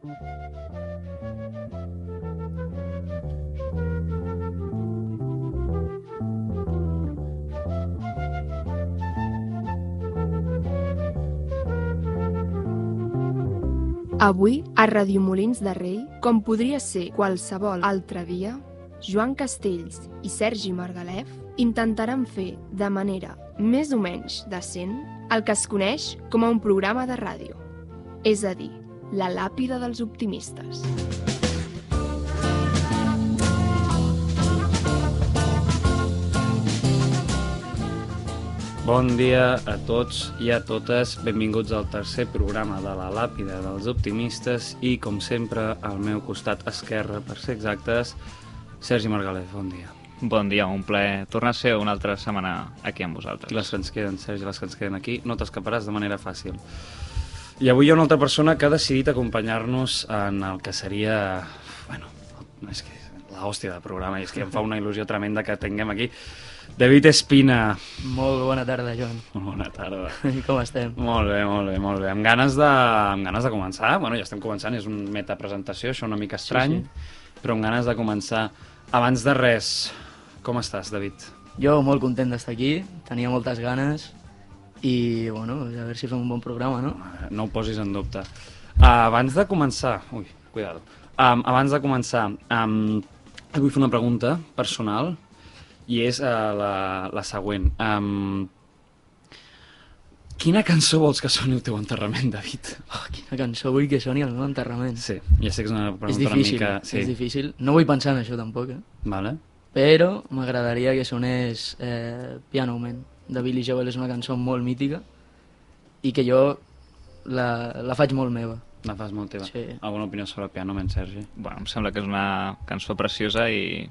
Avui, a Radio Molins de Rei, com podria ser qualsevol altre dia, Joan Castells i Sergi Margalef intentaran fer, de manera més o menys decent, el que es coneix com a un programa de ràdio. És a dir, la làpida dels optimistes. Bon dia a tots i a totes, benvinguts al tercer programa de la Làpida dels Optimistes i, com sempre, al meu costat esquerre, per ser exactes, Sergi Margalef, bon dia. Bon dia, un plaer tornar a ser una altra setmana aquí amb vosaltres. Les que ens queden, Sergi, les que ens queden aquí, no t'escaparàs de manera fàcil. I avui hi ha una altra persona que ha decidit acompanyar-nos en el que seria... Bueno, no és que la hòstia del programa, i és que em fa una il·lusió tremenda que tinguem aquí David Espina. Molt bona tarda, Joan. Molt bona tarda. I com estem? Molt bé, molt bé, molt bé. Amb ganes de, amb ganes de començar. Bueno, ja estem començant, és un metapresentació, això una mica estrany, sí, sí. però amb ganes de començar. Abans de res, com estàs, David? Jo molt content d'estar aquí, tenia moltes ganes i, bueno, a veure si fem un bon programa, no? No ho posis en dubte. Uh, abans de començar... Ui, cuidado. Um, abans de començar, um, vull fer una pregunta personal i és uh, la, la següent. Um, quina cançó vols que soni el teu enterrament, David? Oh, quina cançó vull que soni el meu enterrament. Sí, ja sé que és una pregunta és difícil, una mica... Sí. és difícil. No vull pensar en això tampoc, eh? Vale. Però m'agradaria que sonés eh, Piano Man, de Billy Joel. És una cançó molt mítica i que jo la, la faig molt meva. La fas molt teva. Sí. Alguna opinió sobre el Piano Man, Sergi? Bueno, em sembla que és una cançó preciosa i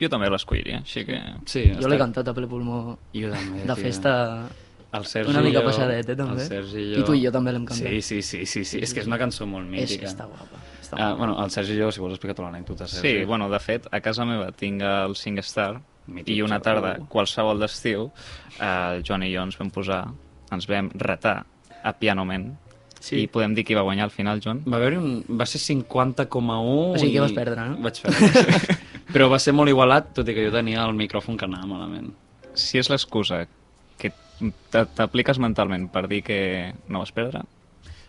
jo també l'escolliria, així que... Sí, Jo l'he cantat a ple pulmó Jo també, de festa El Sergi una mica jo, passadet, eh, també. El Sergi i jo... I tu i jo també l'hem cantat. Sí, sí, sí, sí, sí. És que és una cançó molt És, mítica. està guapa. Està Ah, guapa. bueno, el Sergi i jo, si vols explicar tu l'anècdota, Sergi. Sí, bueno, de fet, a casa meva tinc el SingStar i una tarda, qualsevol d'estiu, el Joan i jo ens vam posar, ens vam retar a Piano Man Sí. i podem dir qui va guanyar al final, Joan? Va haver un... va ser 50,1 O sigui que i- vas perdre, no? Vaig perdre, sí. Però va ser molt igualat, tot i que jo tenia el micròfon que anava malament. Si és l'excusa que t'apliques mentalment per dir que no vas perdre,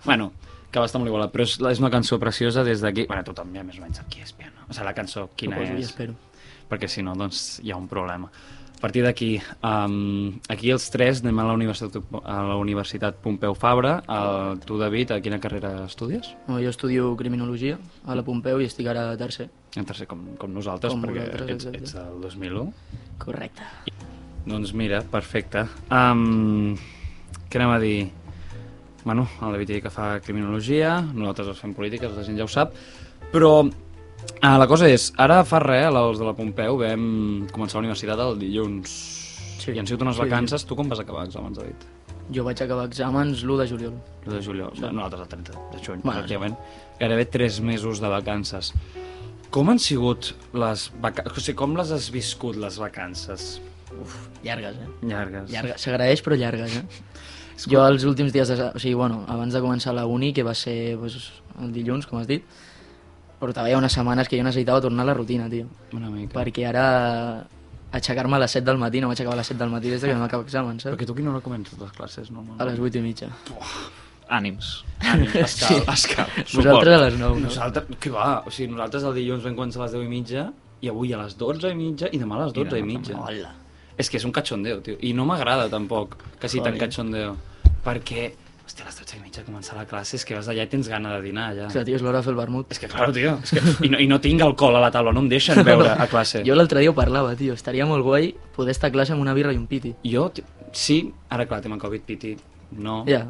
Bueno, que va estar molt igualat, però és, és una cançó preciosa des d'aquí... Bueno, tothom ja més o menys sap qui és Piano. O sigui, la cançó, quina i és. espero. Perquè si no, doncs hi ha un problema. A partir d'aquí, um, aquí els tres anem a la Universitat, a la Universitat Pompeu Fabra. El, tu, David, a quina carrera estudies? No, jo estudio Criminologia a la Pompeu i estic ara a tercer. En tercer, com, com nosaltres, Com perquè vosaltres, ets, ets del 2001. Correcte. Doncs mira, perfecte. Um, què anem a dir? Bueno, el David que fa criminologia, nosaltres fem polítiques, la gent ja ho sap, però ah, la cosa és, ara fa res, els de la Pompeu vam començar la universitat el dilluns Sí. i han sigut unes Sí. vacances. Tu com vas acabar exàmens, David? Jo vaig acabar exàmens l'1 de juliol. El de juliol, sí. nosaltres el 30 de juny, Bueno, pràcticament. Gairebé 3 mesos de vacances. Com han sigut les vacances? O sigui, com les has viscut, les vacances? Uf, llargues, eh? Llargues. Llargues. S'agraeix, però llargues, eh? Jo els últims dies, de, o sigui, bueno, abans de començar la uni, que va ser pues, el dilluns, com has dit, portava ja unes setmanes que jo necessitava tornar a la rutina, tio. Una mica. Perquè ara aixecar-me a les 7 del matí, no m'aixecava a les 7 del matí des de que vam acabar exàmens, saps? Perquè tu quina hora comences les classes, no? A les 8 i mitja. ànims. Escal, escal. Vosaltres a les 9, no? Nosaltres, què va? O sigui, nosaltres el dilluns vam començar a les 10 i mitja i avui a les 12 i mitja i demà a les 12 i, demà mitja. Hola. És que és un cachondeo, tio. I no m'agrada tampoc que sigui tan cachondeo. Perquè, hòstia, a les 12 i mitja començar la classe, és que vas allà i tens gana de dinar allà. Clar, tio, és l'hora de fer el vermut. És que, claro, tio. És que... I, no, I no tinc alcohol a la taula, no em deixen beure a classe. Jo l'altre dia ho parlava, tio. Estaria molt guai poder estar a classe amb una birra i un piti. Jo, tio, sí, ara clar, tema Covid, piti, no. Ja.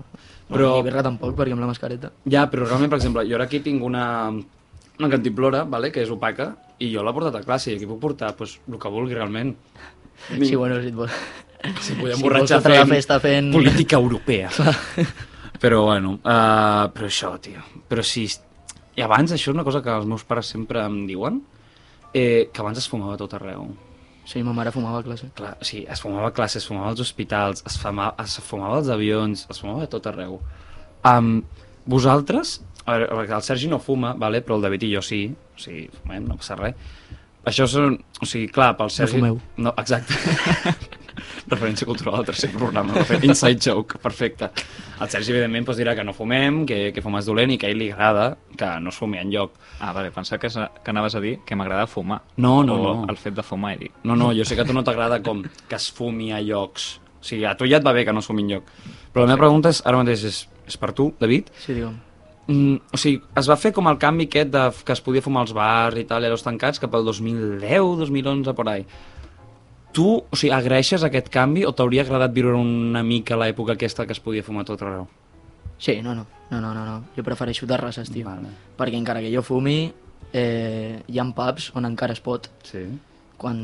Però- Però... Ni birra tampoc, perquè amb la mascareta. Ja, però realment, per exemple, jo ara aquí tinc una, una cantimplora, vale, que és opaca, i jo l'he portat a classe, i aquí puc portar pues, el que vulgui realment. Sí, bueno, si et vols... Si podem si borratxar fent, festa fent... política europea. Però bueno, uh, però això, tio. Però si... I abans, això és una cosa que els meus pares sempre em diuen, eh, que abans es fumava tot arreu. Sí, ma mare fumava a classe. Clar, sigui, es fumava a classe, es fumava als hospitals, es fumava, es fumava als avions, es fumava a tot arreu. Um, vosaltres, A veure, el Sergi no fuma, vale? però el David i jo sí. O sigui, fumem, no passa res. Això són... O sigui, clar, pel Sergi... fumeu. No, exacte. Referència cultural al tercer programa. de fet, Inside joke, perfecte. El Sergi, evidentment, doncs, dirà que no fumem, que, que fumar és dolent i que a ell li agrada que no es fumi enlloc. Ah, vale, pensava que, que anaves a dir que m'agrada fumar. No, no, o no. el fet de fumar, he dit. No, no, jo sé que a tu no t'agrada com que es fumi a llocs. O sigui, a tu ja et va bé que no es fumi enlloc. Però la meva pregunta és, ara mateix és, és per tu, David. Sí, digue'm. Mm, o sigui, es va fer com el canvi aquest de, que es podia fumar als bars i tal, i tancats, cap al 2010, 2011, por ahí. Tu, o sigui, agraeixes aquest canvi o t'hauria agradat viure una mica l'època aquesta que es podia fumar a tot arreu? Sí, no, no, no, no, no, no. Jo prefereixo terrasses, tio. Vale. Perquè encara que jo fumi, eh, hi ha pubs on encara es pot. Sí. Quan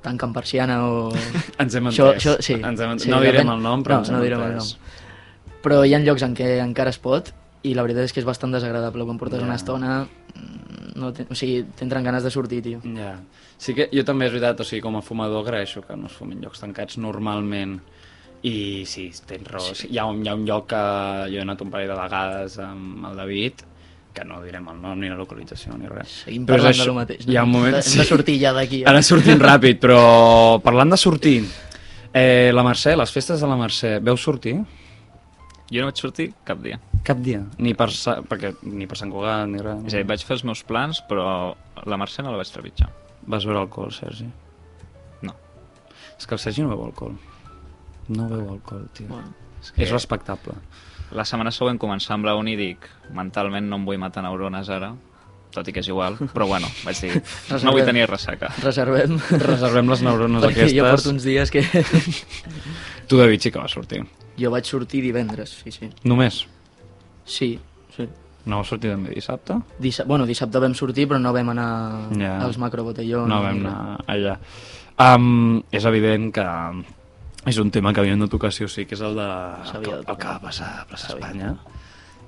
tanquen persiana o... Ens hem Això- entès. això, sí, Ens hem entès. sí, no direm depèn- el nom, però no, ens hem no direm el entès. Però hi ha llocs en què encara es pot i la veritat és que és bastant desagradable. Quan portes Ja. una estona, mm, no te, o sigui, t'entren ganes de sortir, tio. Ja. Sí que jo també és veritat, o sigui, com a fumador agraeixo que no es fumin llocs tancats normalment i sí, tens raó. Sí. Hi, ha un, hi ha un lloc que jo he anat un parell de vegades amb el David que no direm el nom ni la localització ni res. Seguim Però parlant això. de lo mateix. Hi ha un moment... Hem de sortir ja d'aquí. eh? Ara sortim ràpid, però parlant de sortir, eh, la Mercè, les festes de la Mercè, veu sortir? Jo no vaig sortir cap dia. Cap dia, ni per, Sa- perquè, ni per Sant Cugat ni res. És a dir, vaig fer els meus plans, però la Mercè no la vaig trepitjar. Vas veure alcohol, Sergi? No. És que el Sergi no beu alcohol. No beu alcohol, tio. Bueno, És que És respectable. la setmana següent començar amb la uni i dic mentalment no em vull matar neurones ara, tot i que és igual, però bueno, vaig dir, no vull tenir ressaca. reservem. Reservem les neurones Perquè aquestes. jo porto uns dies que... Tu, David, sí que vas sortir. jo vaig sortir divendres, sí, sí. Només? Sí. No vas sortir també dissabte? Dissa bueno, dissabte vam sortir, però no vam anar Ja. als macrobotellons. No vam anar allà. Um, és evident que és un tema que havíem de tocar sí o sí, que és el de el que, el que va passar a Plaça Espanya.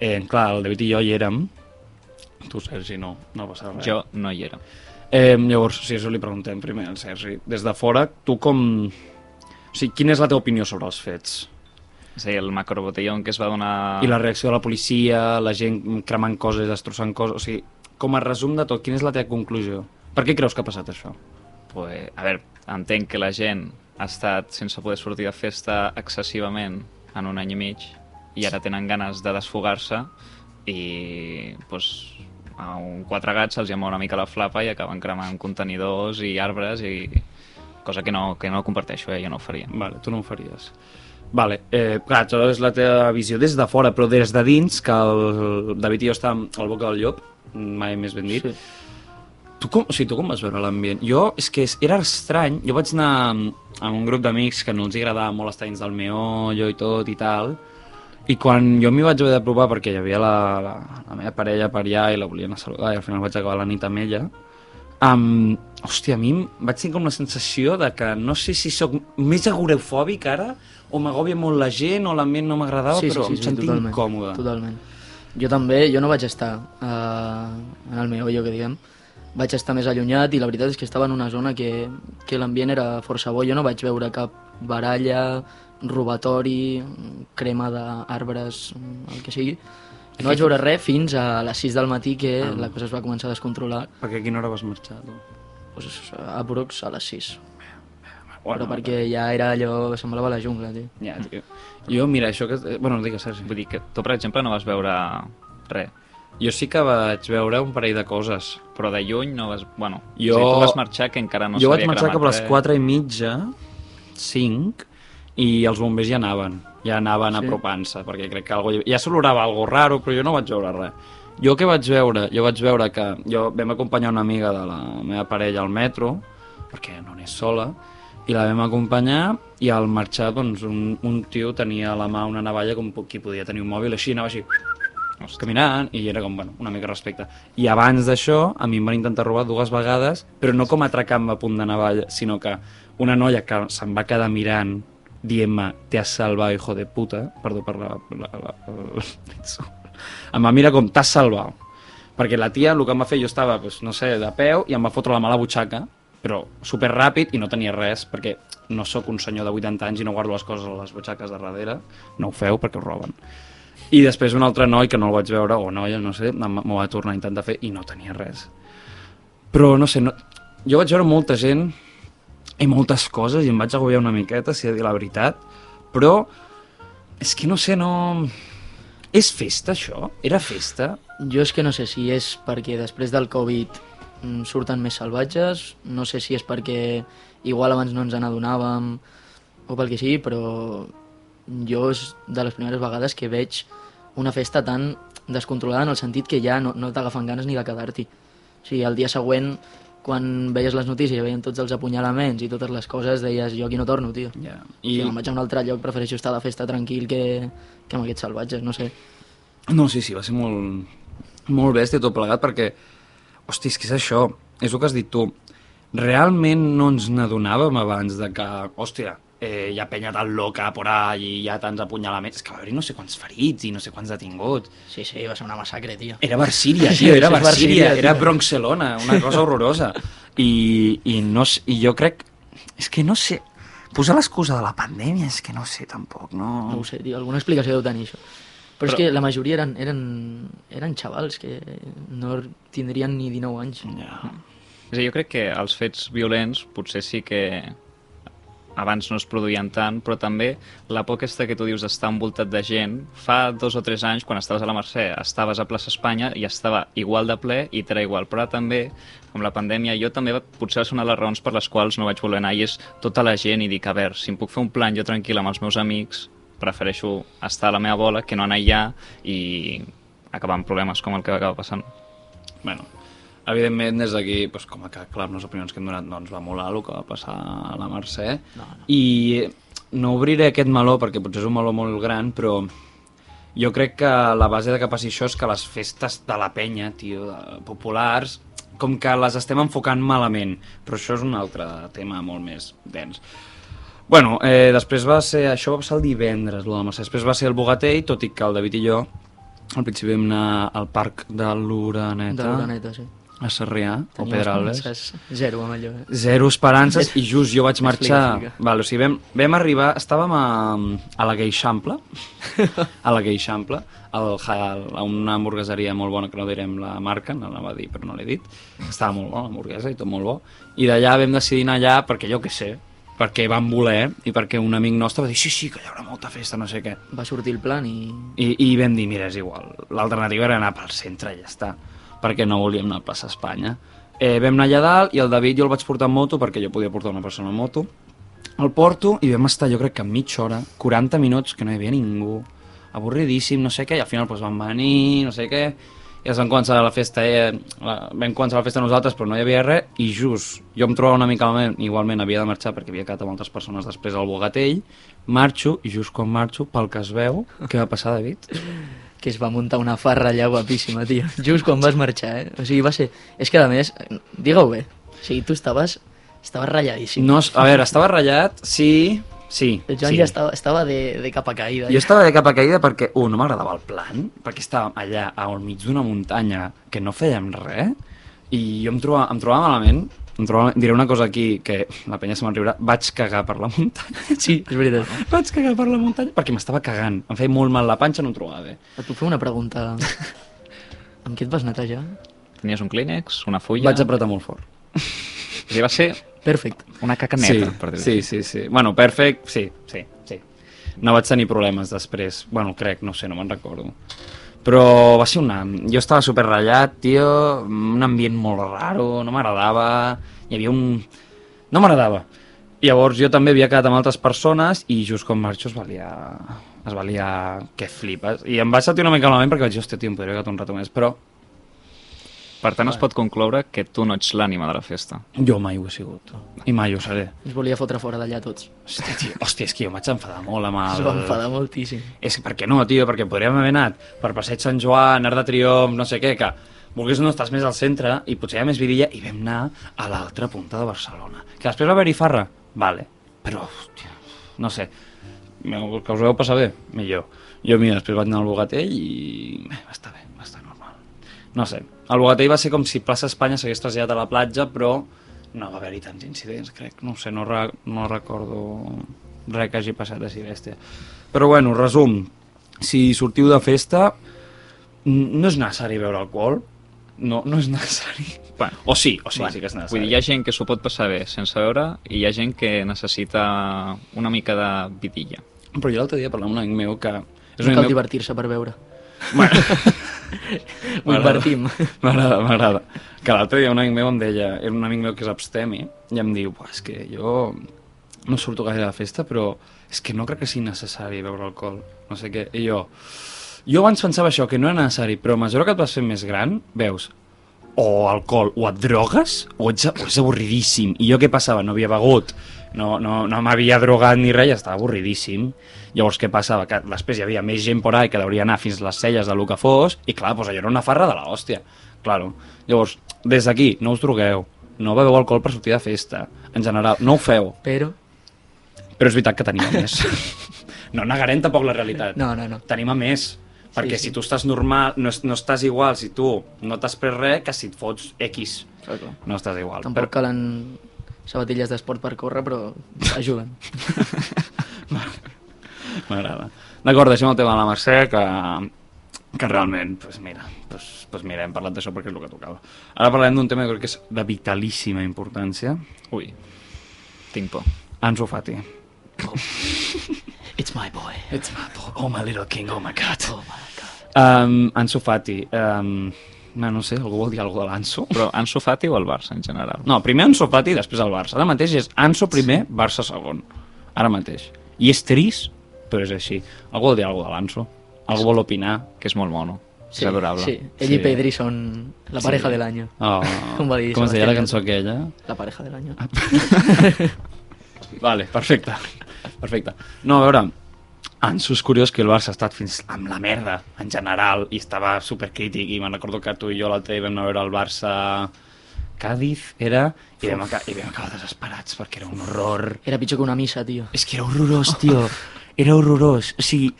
Eh, clar, el David i jo hi érem. Tu, Sergi, no, no va res. Jo no hi era. Eh, llavors, si això li preguntem primer al Sergi. Des de fora, tu com... O sigui, quina és la teva opinió sobre els fets? És a dir, el macrobotellón que es va donar... I la reacció de la policia, la gent cremant coses, destrossant coses... O sigui, com a resum de tot, quina és la teva conclusió? Per què creus que ha passat això? Pues, a veure, entenc que la gent ha estat sense poder sortir de festa excessivament en un any i mig i ara tenen ganes de desfogar-se i pues, a un quatre gats se'ls llama una mica la flapa i acaben cremant contenidors i arbres i cosa que no, que no comparteixo, eh? jo no ho faria. Vale, tu no ho faries. Vale, eh, clar, això és la teva visió des de fora, però des de dins, que el David i jo estàvem al boca del llop, mai més ben dit, Sí. Tu com, o sigui, tu com vas veure l'ambient? Jo, és que era estrany, jo vaig anar amb, un grup d'amics que no els agradava molt estar dins del meollo i tot i tal, i quan jo m'hi vaig haver de provar perquè hi havia la, la, la meva parella per allà i la volia anar a saludar i al final vaig acabar la nit amb ella, um, hòstia, a mi vaig tenir com la sensació de que no sé si sóc més agorafòbic ara o m'agòbia molt la gent o l'ambient no m'agradava, però em sentia totalment, incòmode. Totalment. Jo també, jo no vaig estar uh, en el meu jo que diguem, vaig estar més allunyat i la veritat és que estava en una zona que, que l'ambient era força bo. Jo no vaig veure cap baralla, robatori, crema d'arbres, el que sigui. No vaig veure res fins a les 6 del matí que Ah. la cosa es va començar a descontrolar. Perquè a quina hora vas marxar, tu? Pues, a Brocs a les 6. Bueno, Però perquè ja era allò, semblava la jungla, tio. Ja, tio. Jo, mira, això que... eh, Bueno, digues, Sergi. Vull dir que tu, per exemple, no vas veure res, Jo sí que vaig veure un parell de coses. però de lluny no vas... Bueno, Jo- o sigui, tu vas marxar que encara no jo vaig s'havia marxar cap a les cremat 4 i mitja, 5, i els bombers ja anaven. Ja anaven Sí. apropant-se, perquè crec que algo... ja s'olorava algo raro, però jo no vaig veure res. Jo què vaig veure? Jo vaig veure que jo vam acompanyar una amiga de la meva parella al metro, perquè no n'és sola, i la vam acompanyar i al marxar doncs, un, un tio tenia a la mà una navalla com qui podia tenir un mòbil així, anava així caminant i era com, bueno, una mica respecte. I abans d'això, a mi em van intentar robar dues vegades, però no com atracant-me a punt de navalla, sinó que una noia que se'm va quedar mirant dient-me, te has salvat, hijo de puta, perdó per la... la, la, la em va mirar com, t'has salvat. Perquè la tia, el que em va fer, jo estava, doncs, no sé, de peu, i em va fotre la mà a la butxaca, però super ràpid i no tenia res, perquè no sóc un senyor de 80 anys i no guardo les coses a les butxaques de darrere, no ho feu perquè ho roben. I després un altre noi que no el vaig veure, o noia, no sé, m'ho va tornar a intentar fer i no tenia res. Però, no sé, no... jo vaig veure molta gent i moltes coses i em vaig agobiar una miqueta, si he de dir la veritat, però és que no sé, no... És festa, això? Era festa? Jo és que no sé si és perquè després del Covid surten més salvatges, no sé si és perquè igual abans no ens n'adonàvem o pel que sigui, però jo és de les primeres vegades que veig una festa tan descontrolada en el sentit que ja no, no t'agafen ganes ni de quedar-t'hi. O sigui, el dia següent, quan veies les notícies i veien tots els apunyalaments i totes les coses, deies, jo aquí no torno, tio. Ja. I... Si me'n vaig a un altre lloc, prefereixo estar de festa tranquil que, que amb aquests salvatges, no sé. No, sí, sí, va ser molt, molt bèstia tot plegat perquè, hosti, és que és això, és el que has dit tu. Realment no ens n'adonàvem abans de que, hòstia, eh, hi ha penya tan loca por ahí, hi ha tants apunyalaments, és que va haver-hi no sé quants ferits i no sé quants detinguts. Sí, sí, va ser una massacre, tio. Era Barsíria, tio, era Barsíria, era. Bronxelona, una cosa horrorosa. I, i, no, I jo crec... És que no sé... Posar l'excusa de la pandèmia és que no sé tampoc, no... No ho sé, tio, alguna explicació deu tenir això. Però, Però és que la majoria eren, eren, eren xavals que no tindrien ni 19 anys. Ja. És a dir, jo crec que els fets violents potser sí que abans no es produïen tant, però també la por aquesta que tu dius d'estar envoltat de gent, fa dos o tres anys, quan estaves a la Mercè, estaves a plaça Espanya i estava igual de ple i t'era igual, però també, amb la pandèmia, jo també potser va ser una de les raons per les quals no vaig voler anar, i és tota la gent i dic, a veure, si em puc fer un plan jo tranquil amb els meus amics, prefereixo estar a la meva bola que no anar allà i acabar amb problemes com el que acaba passant. Bueno, evidentment des d'aquí, doncs, com a que clar, les opinions que hem donat no ens va molar el que va passar a la Mercè No, no. i no obriré aquest meló perquè potser és un meló molt gran però jo crec que la base de que passi això és que les festes de la penya, tio, de, populars com que les estem enfocant malament però això és un altre tema molt més dens Bueno, eh, després va ser, això va passar el divendres, lo de Mercè. després va ser el Bogatell, tot i que el David i jo al principi vam anar al parc de l'Uraneta, De l'Uraneta, sí. a Sarrià, o Pedralbes. Zero amb allò. Eh? Zero esperances i just jo vaig marxar... Explica, explica. Vale, o sigui, vam, vam arribar, estàvem a, a la Geixample, a la Geixample, al, al, a una hamburgueseria molt bona, que no direm la marca, no anava a dir, però no l'he dit. Estava molt bona l'hamburguesa i tot molt bo. I d'allà vam decidir anar allà perquè jo què sé, perquè vam voler i perquè un amic nostre va dir sí, sí, que hi haurà molta festa, no sé què. Va sortir el plan i... I, i vam dir, mira, és igual, l'alternativa era anar pel centre i ja està, perquè no volíem anar a plaça Espanya. Eh, vam anar allà dalt i el David jo el vaig portar en moto, perquè jo podia portar una persona en moto, el porto i vam estar jo crec que mitja hora, 40 minuts, que no hi havia ningú, avorridíssim, no sé què, i al final doncs, van venir, no sé què, i es van començar la festa, eh, la, vam començar la festa nosaltres, però no hi havia res, i just, jo em trobava una mica malament, igualment havia de marxar perquè havia quedat amb altres persones després al Bogatell, marxo, i just quan marxo, pel que es veu, què va passar, David? que es va muntar una farra allà guapíssima, tio. Just quan vas marxar, eh? O sigui, va ser... És que, a més, digue-ho bé. O sigui, tu estaves... Estaves ratlladíssim. No, a veure, estava ratllat, sí, sí. El Joan sí. ja estava, estava de, de capa caïda. Jo estava de capa caïda perquè, un, no m'agradava el plan, perquè estàvem allà al mig d'una muntanya que no fèiem res, i jo em trobava, em trobava malament, em trobava, diré una cosa aquí que la penya se me'n riurà, vaig cagar per la muntanya. Sí, és veritat. Vaig cagar per la muntanya perquè m'estava cagant. Em feia molt mal la panxa, no em trobava bé. Et puc fer una pregunta? amb què et vas netejar? Tenies un clínex, una fulla... Vaig apretar molt fort. O sigui, va ser Perfecte. una caca neta, sí, per dir-ho sí, sí, sí. Bueno, perfect, sí, sí, sí. No vaig tenir problemes després. Bueno, crec, no sé, no me'n recordo. Però va ser una... Jo estava super ratllat, tio, un ambient molt raro, no m'agradava, hi havia un... No m'agradava. Llavors jo també havia quedat amb altres persones i just quan marxo es valia... Es valia... que flipes. I em vaig sentir una mica malament perquè vaig dir, hòstia, tio, em podria quedat un rato més, però Per tant, es pot concloure que tu no ets l'ànima de la festa. jo mai ho he sigut. I mai ho seré. Ens volia fotre fora d'allà tots. Hòstia, tio, hòstia, és que jo em vaig enfadar molt amb Es el... va enfadar moltíssim. És que per què no, tio? Perquè podríem haver anat per Passeig Sant Joan, Arc de Triomf, no sé què, que volgués o no estàs més al centre i potser hi ha més vidilla i vam anar a l'altra punta de Barcelona. Que després va haver-hi farra? Vale. Però, hòstia, no sé, que us ho vau passar bé? Millor. Jo, mira, després vaig anar al Bogatell i bé, va estar bé, va estar normal. No sé, el Bogatell va ser com si plaça Espanya s'hagués traslladat a la platja, però no va haver-hi tants incidents, crec. No ho sé, no, re no recordo res que hagi passat així bèstia. Però bueno, resum, si sortiu de festa, no és necessari beure alcohol, no, no és necessari. Bueno, O sí, o sí, bueno, sí que és Vull necessari. dir, hi ha gent que s'ho pot passar bé sense veure i hi ha gent que necessita una mica de vidilla. Però jo l'altre dia parlava amb un amic meu que... És No un cal meu... divertir-se per veure. Bueno, Ho invertim. M'agrada, m'agrada. Que l'altre dia un amic meu em deia, era un amic meu que és abstemi, i em diu, "Buah, és que jo no surto gaire a la festa, però és que no crec que sigui necessari beure alcohol, no sé què. I jo, jo abans pensava això, que no era necessari, però a mesura que et vas fent més gran, veus, o alcohol, o et drogues, o, ets, o és avorridíssim. I jo què passava? No havia begut, no, no, no m'havia drogat ni res, i estava avorridíssim. Llavors què passava? Que després hi havia més gent por ahí que deuria anar fins les celles de lo que fos, i clar, doncs allò era una farra de la hòstia. Claro. Llavors, des d'aquí, no us drogueu, no beveu alcohol per sortir de festa, en general, no ho feu, Però... però és veritat que tenim més. no negarem tampoc la realitat. No, no, no. Tenim a més. Perquè sí. si tu estàs normal, no, no estàs igual si tu no t'has pres res que si et fots X. Clar, clar. No estàs igual. Tampoc calen sabatilles d'esport per córrer, però ajuden. M'agrada. D'acord, deixem el tema de la Mercè, que, que realment, pues mira, pues, pues mira, hem parlat d'això perquè és el que tocava. Ara parlem d'un tema que crec que és de vitalíssima importància. Ui, tinc por. Ansu Fati. It's my boy. It's my boy. Oh, my little king, oh my god. Oh my god. Um, Ansu Fati. Um, no, no sé, algú vol dir alguna cosa de l'Ansu? Però Ansu Fati o el Barça en general? No, primer Ansu Fati i després el Barça. Ara mateix és Ansu primer, Barça segon. Ara mateix. I és trist, però és així. Algú vol dir alguna cosa de l'Ansu? Algú vol opinar? Que és molt mono. Sí, és adorable. Sí, ell Sí. i Pedri són la pareja Sí. de l'any. Oh, Com va dir com es deia la cançó aquella? La pareja de l'any. Vale, perfecte. Perfecte. No, a veure, Ansu és curiós que el Barça ha estat fins amb la merda, en general, i estava supercrític, i me'n recordo que tu i jo l'altre dia vam anar a veure el Barça Cádiz, era, i vam, aca i vam acabar desesperats perquè era un horror. Era pitjor que una missa, tio. És que era horrorós, tio. Era horrorós. O sigui,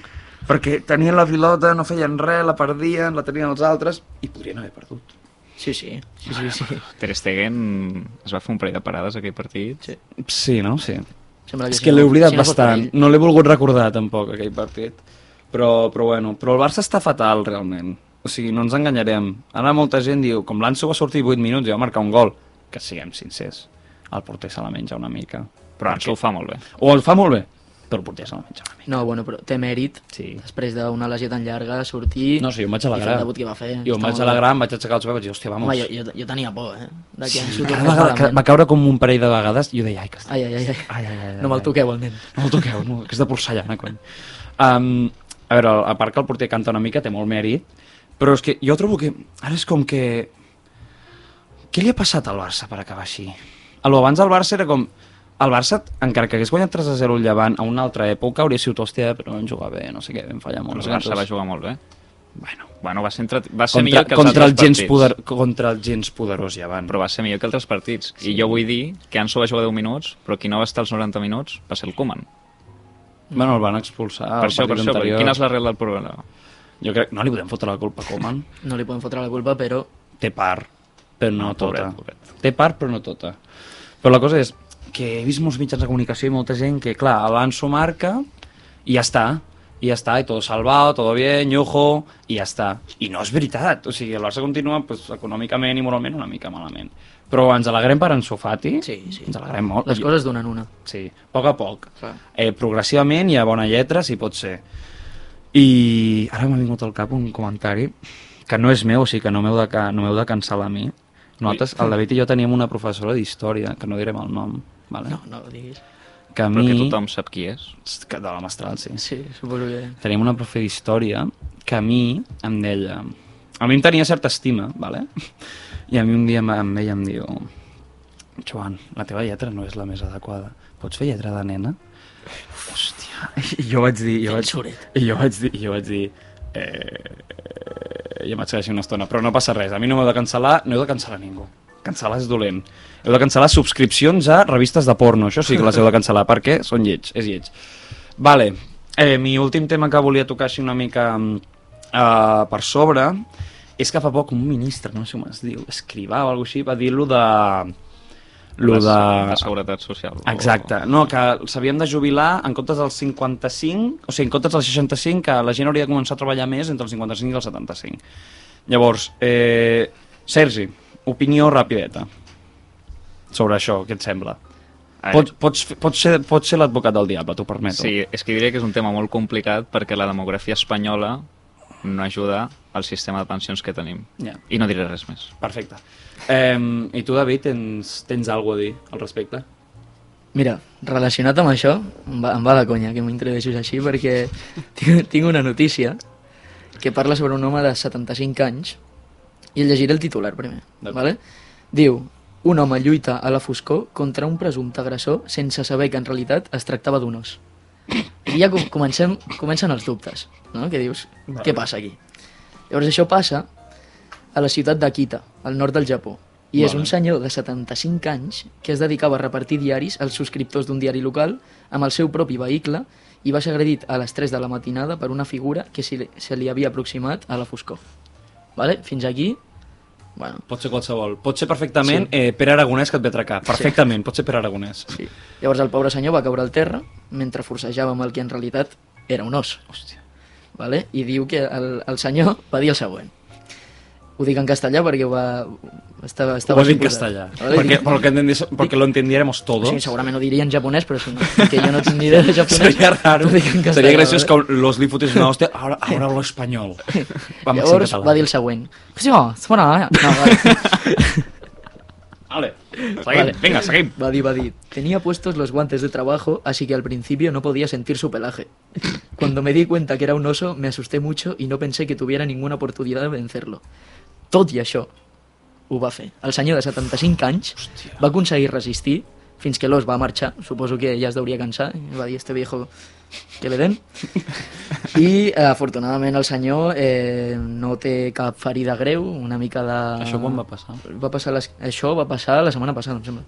perquè tenien la pilota, no feien res, la perdien, la tenien els altres, i podrien haver perdut. Sí, sí. Sí, sí, sí. Ter Stegen es va fer un parell de parades aquell partit. sí. Sí, no? Sí. Sembla que És que l'he oblidat si no bastant. No l'he volgut recordar, tampoc, aquell partit. Però, però bueno, però el Barça està fatal, realment. O sigui, no ens enganyarem. Ara molta gent diu, com l'Anso va sortir 8 minuts i va marcar un gol, que siguem sincers, el porter se la menja una mica. Però Ansu ho fa molt bé. O el fa molt bé, però menja una mica. No, bueno, però té mèrit. Sí. Després d'una lesió tan llarga, sortir... No, sí, jo em vaig I fer alegrar. el debut que va fer. Jo em vaig alegrar, em vaig aixecar els peus i vaig dir, hòstia, vamos. Home, jo, jo, jo tenia por, eh? De que Sí, cada vegada que va caure com un parell de vegades, jo deia, ai, que està... Ai, ai, ai, ai. Ai, ai, ai, No me'l toqueu, el nen. No el toqueu, no, que és de porcellana, cony. Um, a veure, a part que el porter canta una mica, té molt mèrit, però és que jo trobo que ara és com que... Què li ha passat al Barça per acabar així? A lo abans el Barça era com... El Barça, encara que hagués guanyat 3 a 0 el Llevant a una altra època, hauria sigut, hòstia, però vam jugar bé, no sé què, vam fallar molt. El Barça va jugar molt bé. Bueno, Bueno, va ser, entre... va ser contra, millor que els contra, el altres gens partits. poder, contra el gens poderós Llevant. Però va ser millor que altres partits. I jo vull dir que Ansu va jugar 10 minuts, però qui no va estar els 90 minuts va ser el Koeman. Bueno, el van expulsar per això, per això. anterior. Quina és l'arrel del problema? Jo crec... No li podem fotre la culpa a Koeman. No li podem fotre la culpa, però... Té part, però no, No, tota. pobret, pobret. Té part, però no tota. Però la cosa és que he vist molts mitjans de comunicació i molta gent que, clar, avanço marca i ja està. I ja està, i todo salvado, todo bien, ñojo, i ja està. I no és veritat. O sigui, el Barça continua pues, econòmicament i moralment una mica malament. Però ens alegrem per Ansu Fati. Sí, sí. Ens alegrem molt. Les coses donen una. Sí, a poc a poc. Clar. Eh, progressivament i a bona lletra, si pot ser. I ara m'ha vingut al cap un comentari que no és meu, o sigui que no m'heu de, no de cancel·lar a mi. Nosaltres, el David i jo teníem una professora d'història, que no direm el nom, vale? No, no ho diguis. que a Però mi... que tothom sap qui és. Que de la Mestral, sí. Sí, suposo que... Teníem una profe d'història que a mi em deia... A mi em tenia certa estima, vale? I a mi un dia em, veia i em diu Joan, la teva lletra no és la més adequada. Pots fer lletra de nena? Hòstia. I jo vaig dir... Jo vaig. I jo vaig dir... Jo vaig dir eh, i em vaig quedar així una estona. Però no passa res. A mi no m'heu de cancel·lar, no heu de cancel·lar ningú. Cancel·lar és dolent. Heu de cancel·lar subscripcions a revistes de porno. Això sí que les heu de cancel·lar, perquè són lleig, és lleig. Vale, eh, mi últim tema que volia tocar així una mica uh, per sobre és que fa poc un ministre, no sé com es diu, escrivà o alguna així, va dir-lo de lo de... de seguretat social. o- Exacte, no, que s'havien de jubilar en comptes dels 55, o sigui, en comptes dels 65, que la gent hauria de començar a treballar més entre els 55 i els 75. Llavors, eh, Sergi, opinió rapideta sobre això, què et sembla? Veure, Pots, pots, pots ser, pots ser l'advocat del diable, t'ho permeto. Sí, és que diria que és un tema molt complicat perquè la demografia espanyola no ajuda al sistema de pensions que tenim. Ja. I no diré res més. Perfecte. Eh, I tu, David, tens, tens alguna a dir al respecte? Mira, relacionat amb això, em va, em va de conya que m'introdueixis així perquè tinc, tinc una notícia que parla sobre un home de 75 anys i el llegiré el titular primer. Vale? Diu, un home lluita a la foscor contra un presumpte agressor sense saber que en realitat es tractava d'un os. I ja com- comencem, comencen els dubtes, no? que dius, Vale. què passa aquí? Llavors això passa a la ciutat d'Akita, al nord del Japó. I és Vale. un senyor de 75 anys que es dedicava a repartir diaris als subscriptors d'un diari local amb el seu propi vehicle i va ser agredit a les 3 de la matinada per una figura que se li, se li havia aproximat a la foscor. Vale? Fins aquí, bueno, Pot ser qualsevol. Pot ser perfectament sí. eh, Pere Aragonès que et ve a atracar. Perfectament, pot ser Pere Aragonès. sí. Llavors el pobre senyor va caure al terra mentre forcejava amb el que en realitat era un os. Hòstia. Vale? I diu que el, el senyor va dir el següent. Ho dic en castellà perquè va... Estava, Ho estava vas dir en castellà. Perquè, Dic- porque, lo entendiéramos O todos. sigui, segurament ho diria en japonès, però si no, que jo no tinc ni idea de japonès. Sería raro. ho castellà, Sería gracioso vale? que los li fotés una hòstia. Ahora, ahora hablo español. Vamos Llavors va dir el següent. Sí, oh, sona, eh? No, vale. Vale. Seguim. Vale. Vinga, seguim. Va dir, va dir, tenía puestos los guantes de trabajo, así que al principio no podía sentir su pelaje. Cuando me di cuenta que era un oso, me asusté mucho y no pensé que tuviera ninguna oportunidad de vencerlo. Tot i això, ho va fer. El senyor de 75 anys Hòstia. va aconseguir resistir fins que l'os va marxar. Suposo que ja es deuria cansar. i Va dir, este viejo, que le den. I, eh, afortunadament, el senyor eh, no té cap ferida greu, una mica de... Això quan va passar? Va passar les... Això va passar la setmana passada, em sembla.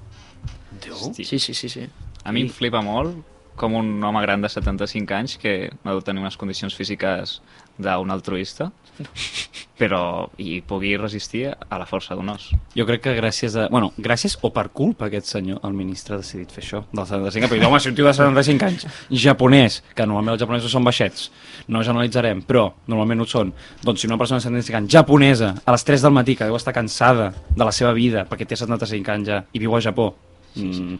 Déu. Sí, sí, sí, sí. A mi em flipa molt com un home gran de 75 anys que no deu tenir unes condicions físiques d'un altruista, però i pugui resistir a la força d'un os. Jo crec que gràcies a... Bueno, gràcies o per culpa aquest senyor, el ministre ha decidit fer això, del 75 anys. Perquè, home, si un tio de 75 anys, japonès, que normalment els japonesos són baixets, no generalitzarem, però normalment ho són, doncs si una persona de 75 anys, japonesa, a les 3 del matí, que deu estar cansada de la seva vida, perquè té 75 anys ja, i viu a Japó, mm,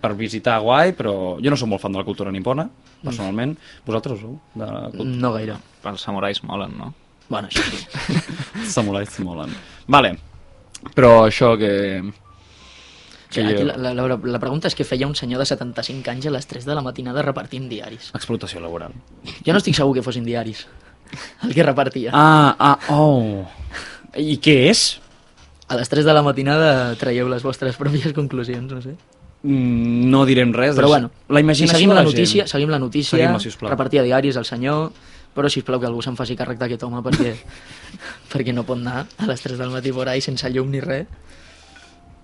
per visitar guai, però jo no sóc molt fan de la cultura nipona, personalment. Vosaltres ho sou? De la cultura No gaire. Els samurais molen, no? Bueno, això sí. samurais molen. Vale, però això que... Sí, aquí la, la, la, la pregunta és què feia un senyor de 75 anys a les 3 de la matinada repartint diaris. Explotació laboral. Jo no estic segur que fossin diaris, el que repartia. Ah, ah, oh. I què és? A les 3 de la matinada traieu les vostres pròpies conclusions, no sé. Mm, no direm res. Però bueno, la imaginació seguim la, la notícia, gent. seguim la notícia, Seguim-la, sisplau. repartia diaris el senyor, però sisplau que algú se'n faci càrrec d'aquest home perquè, perquè no pot anar a les 3 del matí por ahí sense llum ni res.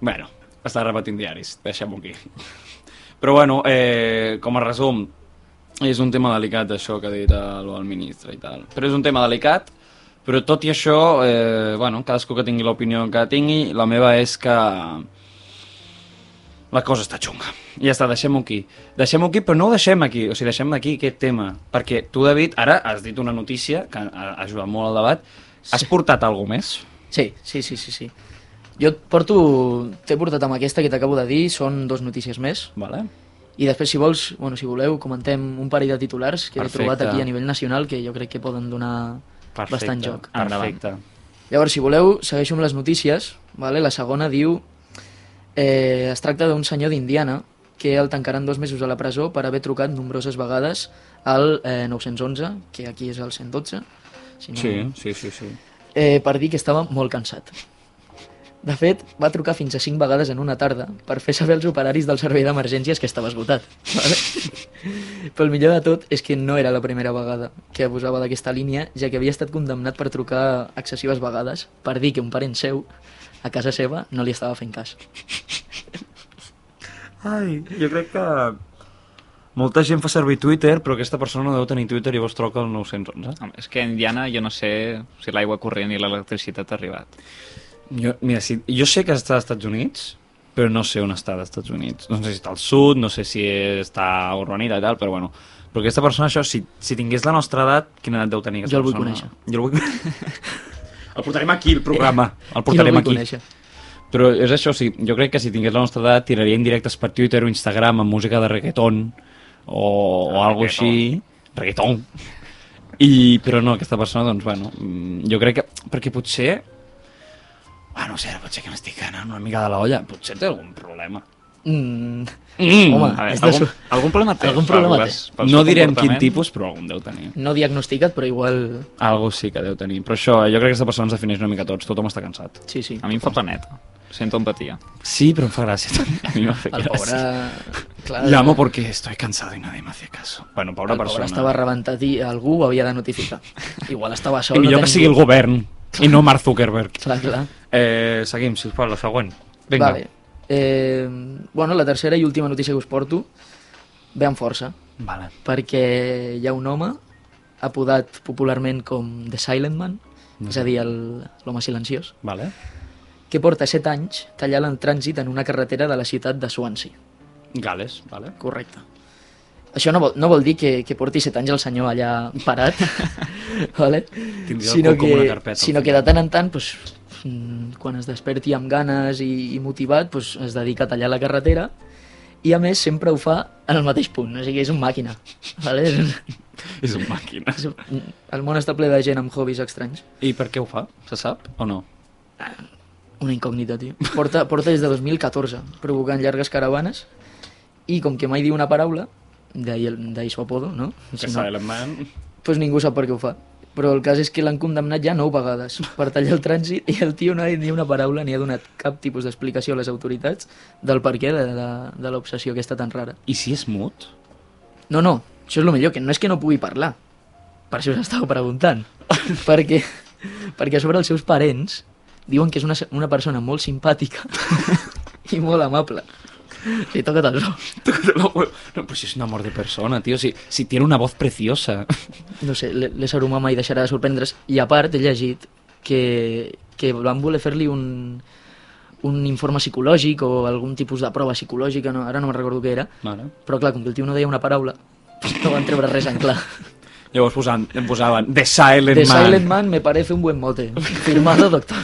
Bueno, està repetint diaris, deixem-ho aquí. Però bueno, eh, com a resum, és un tema delicat això que ha dit el, el ministre i tal. Però és un tema delicat, però tot i això, eh, bueno, cadascú que tingui l'opinió que tingui, la meva és que la cosa està xunga. Ja està, deixem-ho aquí. Deixem-ho aquí, però no ho deixem aquí, o sigui, deixem aquí aquest tema. Perquè tu, David, ara has dit una notícia que ha ajudat molt al debat. Has portat alguna més? Sí, sí, sí, sí, sí. Jo et porto, t'he portat amb aquesta que t'acabo de dir, són dos notícies més, Vale. i després, si vols, bueno, si voleu, comentem un parell de titulars que Perfecte. he trobat aquí a nivell nacional que jo crec que poden donar Perfecte. bastant joc. Perfecte. Llavors, si voleu, segueixo amb les notícies. Vale? La segona diu... Eh, es tracta d'un senyor d'Indiana que el tancaran dos mesos a la presó per haver trucat nombroses vegades al eh, 911, que aquí és el 112, si no, Sí, sí, sí, sí. eh, per dir que estava molt cansat. De fet, va trucar fins a 5 vegades en una tarda per fer saber als operaris del servei d'emergències que estava esgotat. Vale? Però el millor de tot és que no era la primera vegada que abusava d'aquesta línia, ja que havia estat condemnat per trucar excessives vegades per dir que un parent seu, a casa seva, no li estava fent cas. Ai, jo crec que molta gent fa servir Twitter, però aquesta persona no deu tenir Twitter i llavors truca al 911. Home, és que a Indiana jo no sé si l'aigua corrent i l'electricitat ha arribat. Jo, mira, si, jo sé que està als Estats Units, però no sé on està als Estats Units. No sé si està al sud, no sé si està a urbanita i tal, però bueno. Però aquesta persona, això, si, si tingués la nostra edat, quina edat deu tenir aquesta Jo el vull persona? conèixer. Jo el vull El portarem aquí, el programa. El I no portarem vull aquí. conèixer. Però és això, o sigui, jo crec que si tingués la nostra edat tiraria indirectes per Twitter o Instagram amb música de reggaeton o, o Ah, algo reggaeton. així. Reggaeton. I, però no, aquesta persona, doncs, bueno, mm, jo crec que... Perquè potser... Ah, no sé, potser que m'estic anant una mica de la olla. Potser té algun problema. Mm, Mm. Home, A veure, de algun, algun problema té. algun problema les- pel No direm quin tipus, però algun deu tenir. no diagnosticat, però igual... Algo sí que deu tenir. Però això, jo crec que aquesta persona ens defineix una mica tots. Tothom està cansat. Sí, sí. A mi em fa planeta. Sento empatia. Sí, però em fa gràcia. A mi m'ha fet El pobre... gràcia. Clar, Llamo porque estoy cansado y nadie me hace caso. Bueno, pobra el pobre persona. estava rebentat i algú ho havia de notificar. Igual estava sol. I millor no que sigui el govern i no Mark Zuckerberg. Clar, clar. Eh, seguim, sisplau, la següent. Vinga. Vale. Eh, bueno, la tercera i última notícia que us porto ve amb força, vale. perquè hi ha un home apodat popularment com The Silent Man, és a dir, l'home silenciós, Vale. que porta 7 anys tallant el trànsit en una carretera de la ciutat de Swansea. Gales, vale. Correcte. Això no vol, no vol dir que, que porti 7 anys el senyor allà parat, vale? Tindria sinó cul com que, una carpeta, sinó que de tant en tant, pues, mm, quan es desperti amb ganes i, i motivat, pues, es dedica a tallar la carretera i a més sempre ho fa en el mateix punt, o sigui, és un màquina. Vale? És, És una màquina. és, el món està ple de gent amb hobbies estranys. I per què ho fa? Se sap o no? Una incògnita, tio. Porta, porta des de 2014 provocant llargues caravanes i com que mai diu una paraula, d'ahir su apodo, no? Que Si no, pues ningú sap per què ho fa. Però el cas és que l'han condemnat ja nou vegades per tallar el trànsit i el tio no ha dit ni una paraula ni ha donat cap tipus d'explicació a les autoritats del per què de, de, de l'obsessió aquesta tan rara. I si és mut? No, no, això és el millor, que no és que no pugui parlar. Per això us estava preguntant. perquè, perquè a sobre els seus parents diuen que és una, una persona molt simpàtica i molt amable. Toca els ous. No, pues si és un amor de persona, tío. Si, si tiene una voz preciosa. No sé, l'ésser humà mai deixarà de sorprendre's. I a part, he llegit que, que van voler fer-li un, un informe psicològic o algun tipus de prova psicològica, no, ara no me'n recordo què era, Vale. però clar, com que el tio no deia una paraula, no van treure res en clar. Llavors posaven, em posaven The Silent The Man. Silent Man me parece un buen mote. Firmado, doctor.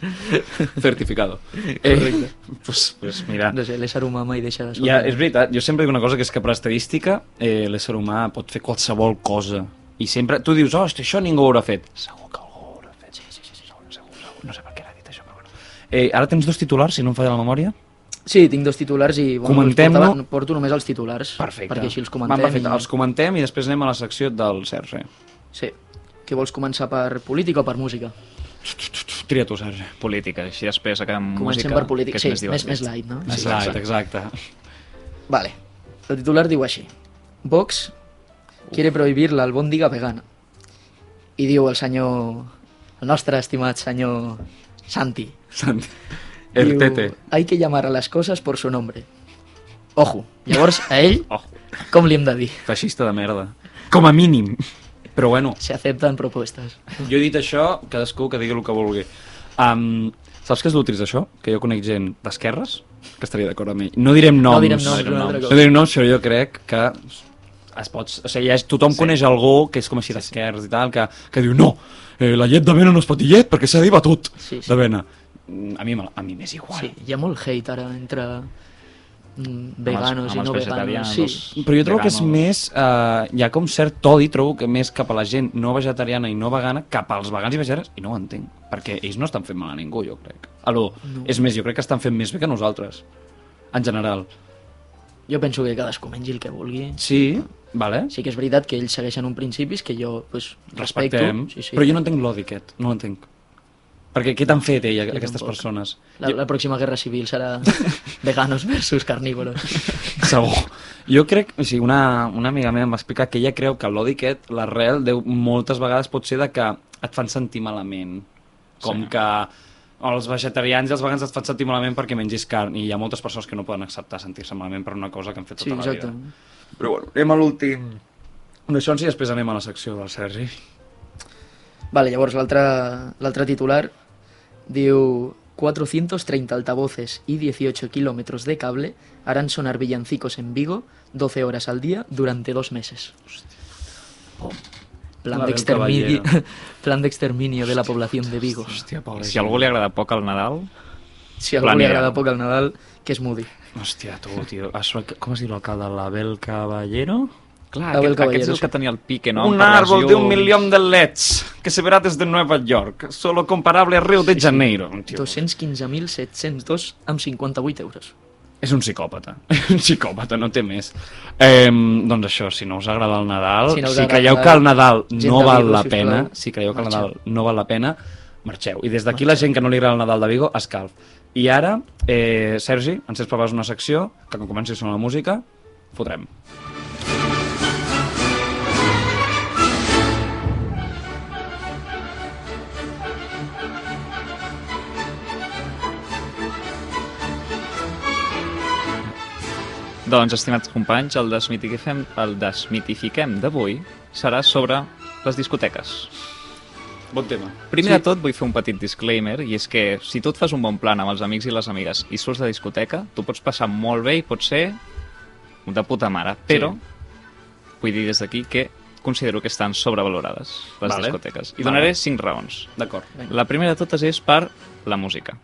Certificado. Eh, pues, pues mira, No sé, l'ésser humà mai deixa de ja, sorprendre. és veritat, jo sempre dic una cosa que és que per estadística eh, l'ésser humà pot fer qualsevol cosa. I sempre, tu dius, oh, això ningú ho haurà fet. Segur que algú ho haurà fet. Sí, sí, sí, sí segur, segur, segur. No sé per què l'ha dit això, però bueno. Eh, ara tens dos titulars, si no em falla la memòria? Sí, tinc dos titulars i bueno, Comentem-no. els portava- porto només els titulars. Perfecte. Perquè així els Va, comentem. perfecte. i... Els comentem i després anem a la secció del Sergi. Sí. Que vols començar per política o per música? Tria tu, Sergi. Política, així després acabem Comencem música, per política. que Sí, és més més, més light, no? Més sí, light, exacte. Vale. El titular diu així. Vox quiere prohibir la albóndiga vegana. I diu el senyor... El nostre estimat senyor Santi. Santi. El diu, tete. Hay que llamar a las cosas por su nombre. Ojo. Llavors, a ell, Oh, com li hem de dir? feixista de merda. Com a mínim. Però bueno, Se aceptan propuestes. jo he dit això, cadascú que digui el que vulgui. Um, saps què és l'útil d'això? Que jo conec gent d'esquerres que estaria d'acord amb ell. No direm noms. No direm noms, no direm noms, no direm noms però jo crec que es pots, o sigui, ja és, tothom sí. coneix algú que és com així d'esquerres i tal, que, que diu no, eh, la llet d'avena no es pot llet perquè s'ha de dir batut Sí, sí. d'avena. Mm, A mi, a mi m'és igual. Sí, hi ha molt hate ara entre veganos i no veganos. Sí. Però jo trobo que és més... Eh, hi ha com cert odi, trobo que més cap a la gent no vegetariana i no vegana, cap als vegans i vegetarians, i no ho entenc. Perquè ells no estan fent mal a ningú, jo crec. Alò, no. és més, jo crec que estan fent més bé que nosaltres, en general. Jo penso que cadascú mengi el que vulgui. Sí, vale, Sí que és veritat que ells segueixen un principis que jo pues, respecto. respectem, Sí, sí. però jo no entenc l'odi aquest, no l'entenc. Perquè què t'han fet ell, aquestes tampoc. persones? La, la pròxima guerra civil serà veganos versus carnívoros. Segur. Jo crec, o sigui, una, una amiga meva em va explicar que ella creu que l'odi aquest, l'arrel, moltes vegades pot ser de que et fan sentir malament. Com Sí. que els vegetarians i els vegans et fan sentir malament perquè mengis carn i hi ha moltes persones que no poden acceptar sentir-se malament per una cosa que han fet Sí, tota la exacte. vida. Però bueno, anem a l'últim. D'això sí, després anem a la secció del Sergi. Vale, llavors l'altre titular diu 430 altavoces y 18 kilómetros de cable harán sonar villancicos en Vigo 12 horas al día durante dos meses. Plan d'extermini- Caballero. plan d'exterminio de la población de Vigo. Hòstia, pobre Si a algú li agrada poc el Nadal, Si a algú li agrada poc el Nadal, que es mudi. Hòstia, tu, tio. Això, com es diu l'alcalde? L'Abel Caballero? Clar, Abel aquest, aquest és el que tenia el pique, no? Un árbol de un millón de LEDs que se verá desde Nueva York, solo comparable a Río de Janeiro. Tio, 215.702 amb 58 euros. és un psicòpata. un psicòpata, no té més. Eh, doncs això, si no us agrada el Nadal, Si no si creieu el que el Nadal no de val la sisplau, pena, si creieu que el. Nadal no val la pena, marxeu. I des d'aquí la gent que no li agrada el Nadal de Vigo, escalf. I ara, eh, Sergi, ens has preparat una secció que quan comenci a sonar la música, fotrem. Doncs, estimats companys, el desmitifiquem, el desmitifiquem d'avui serà sobre les discoteques. Bon tema. Primer sí. de tot vull fer un petit disclaimer i és que si tu et fas un bon plan amb els amics i les amigues i surts de discoteca, tu pots passar molt bé i pot ser de puta mare, però vull dir des d'aquí que considero que estan sobrevalorades les Vale. discoteques. I Vale. donaré cinc raons. D'acord. La primera de totes és per la música.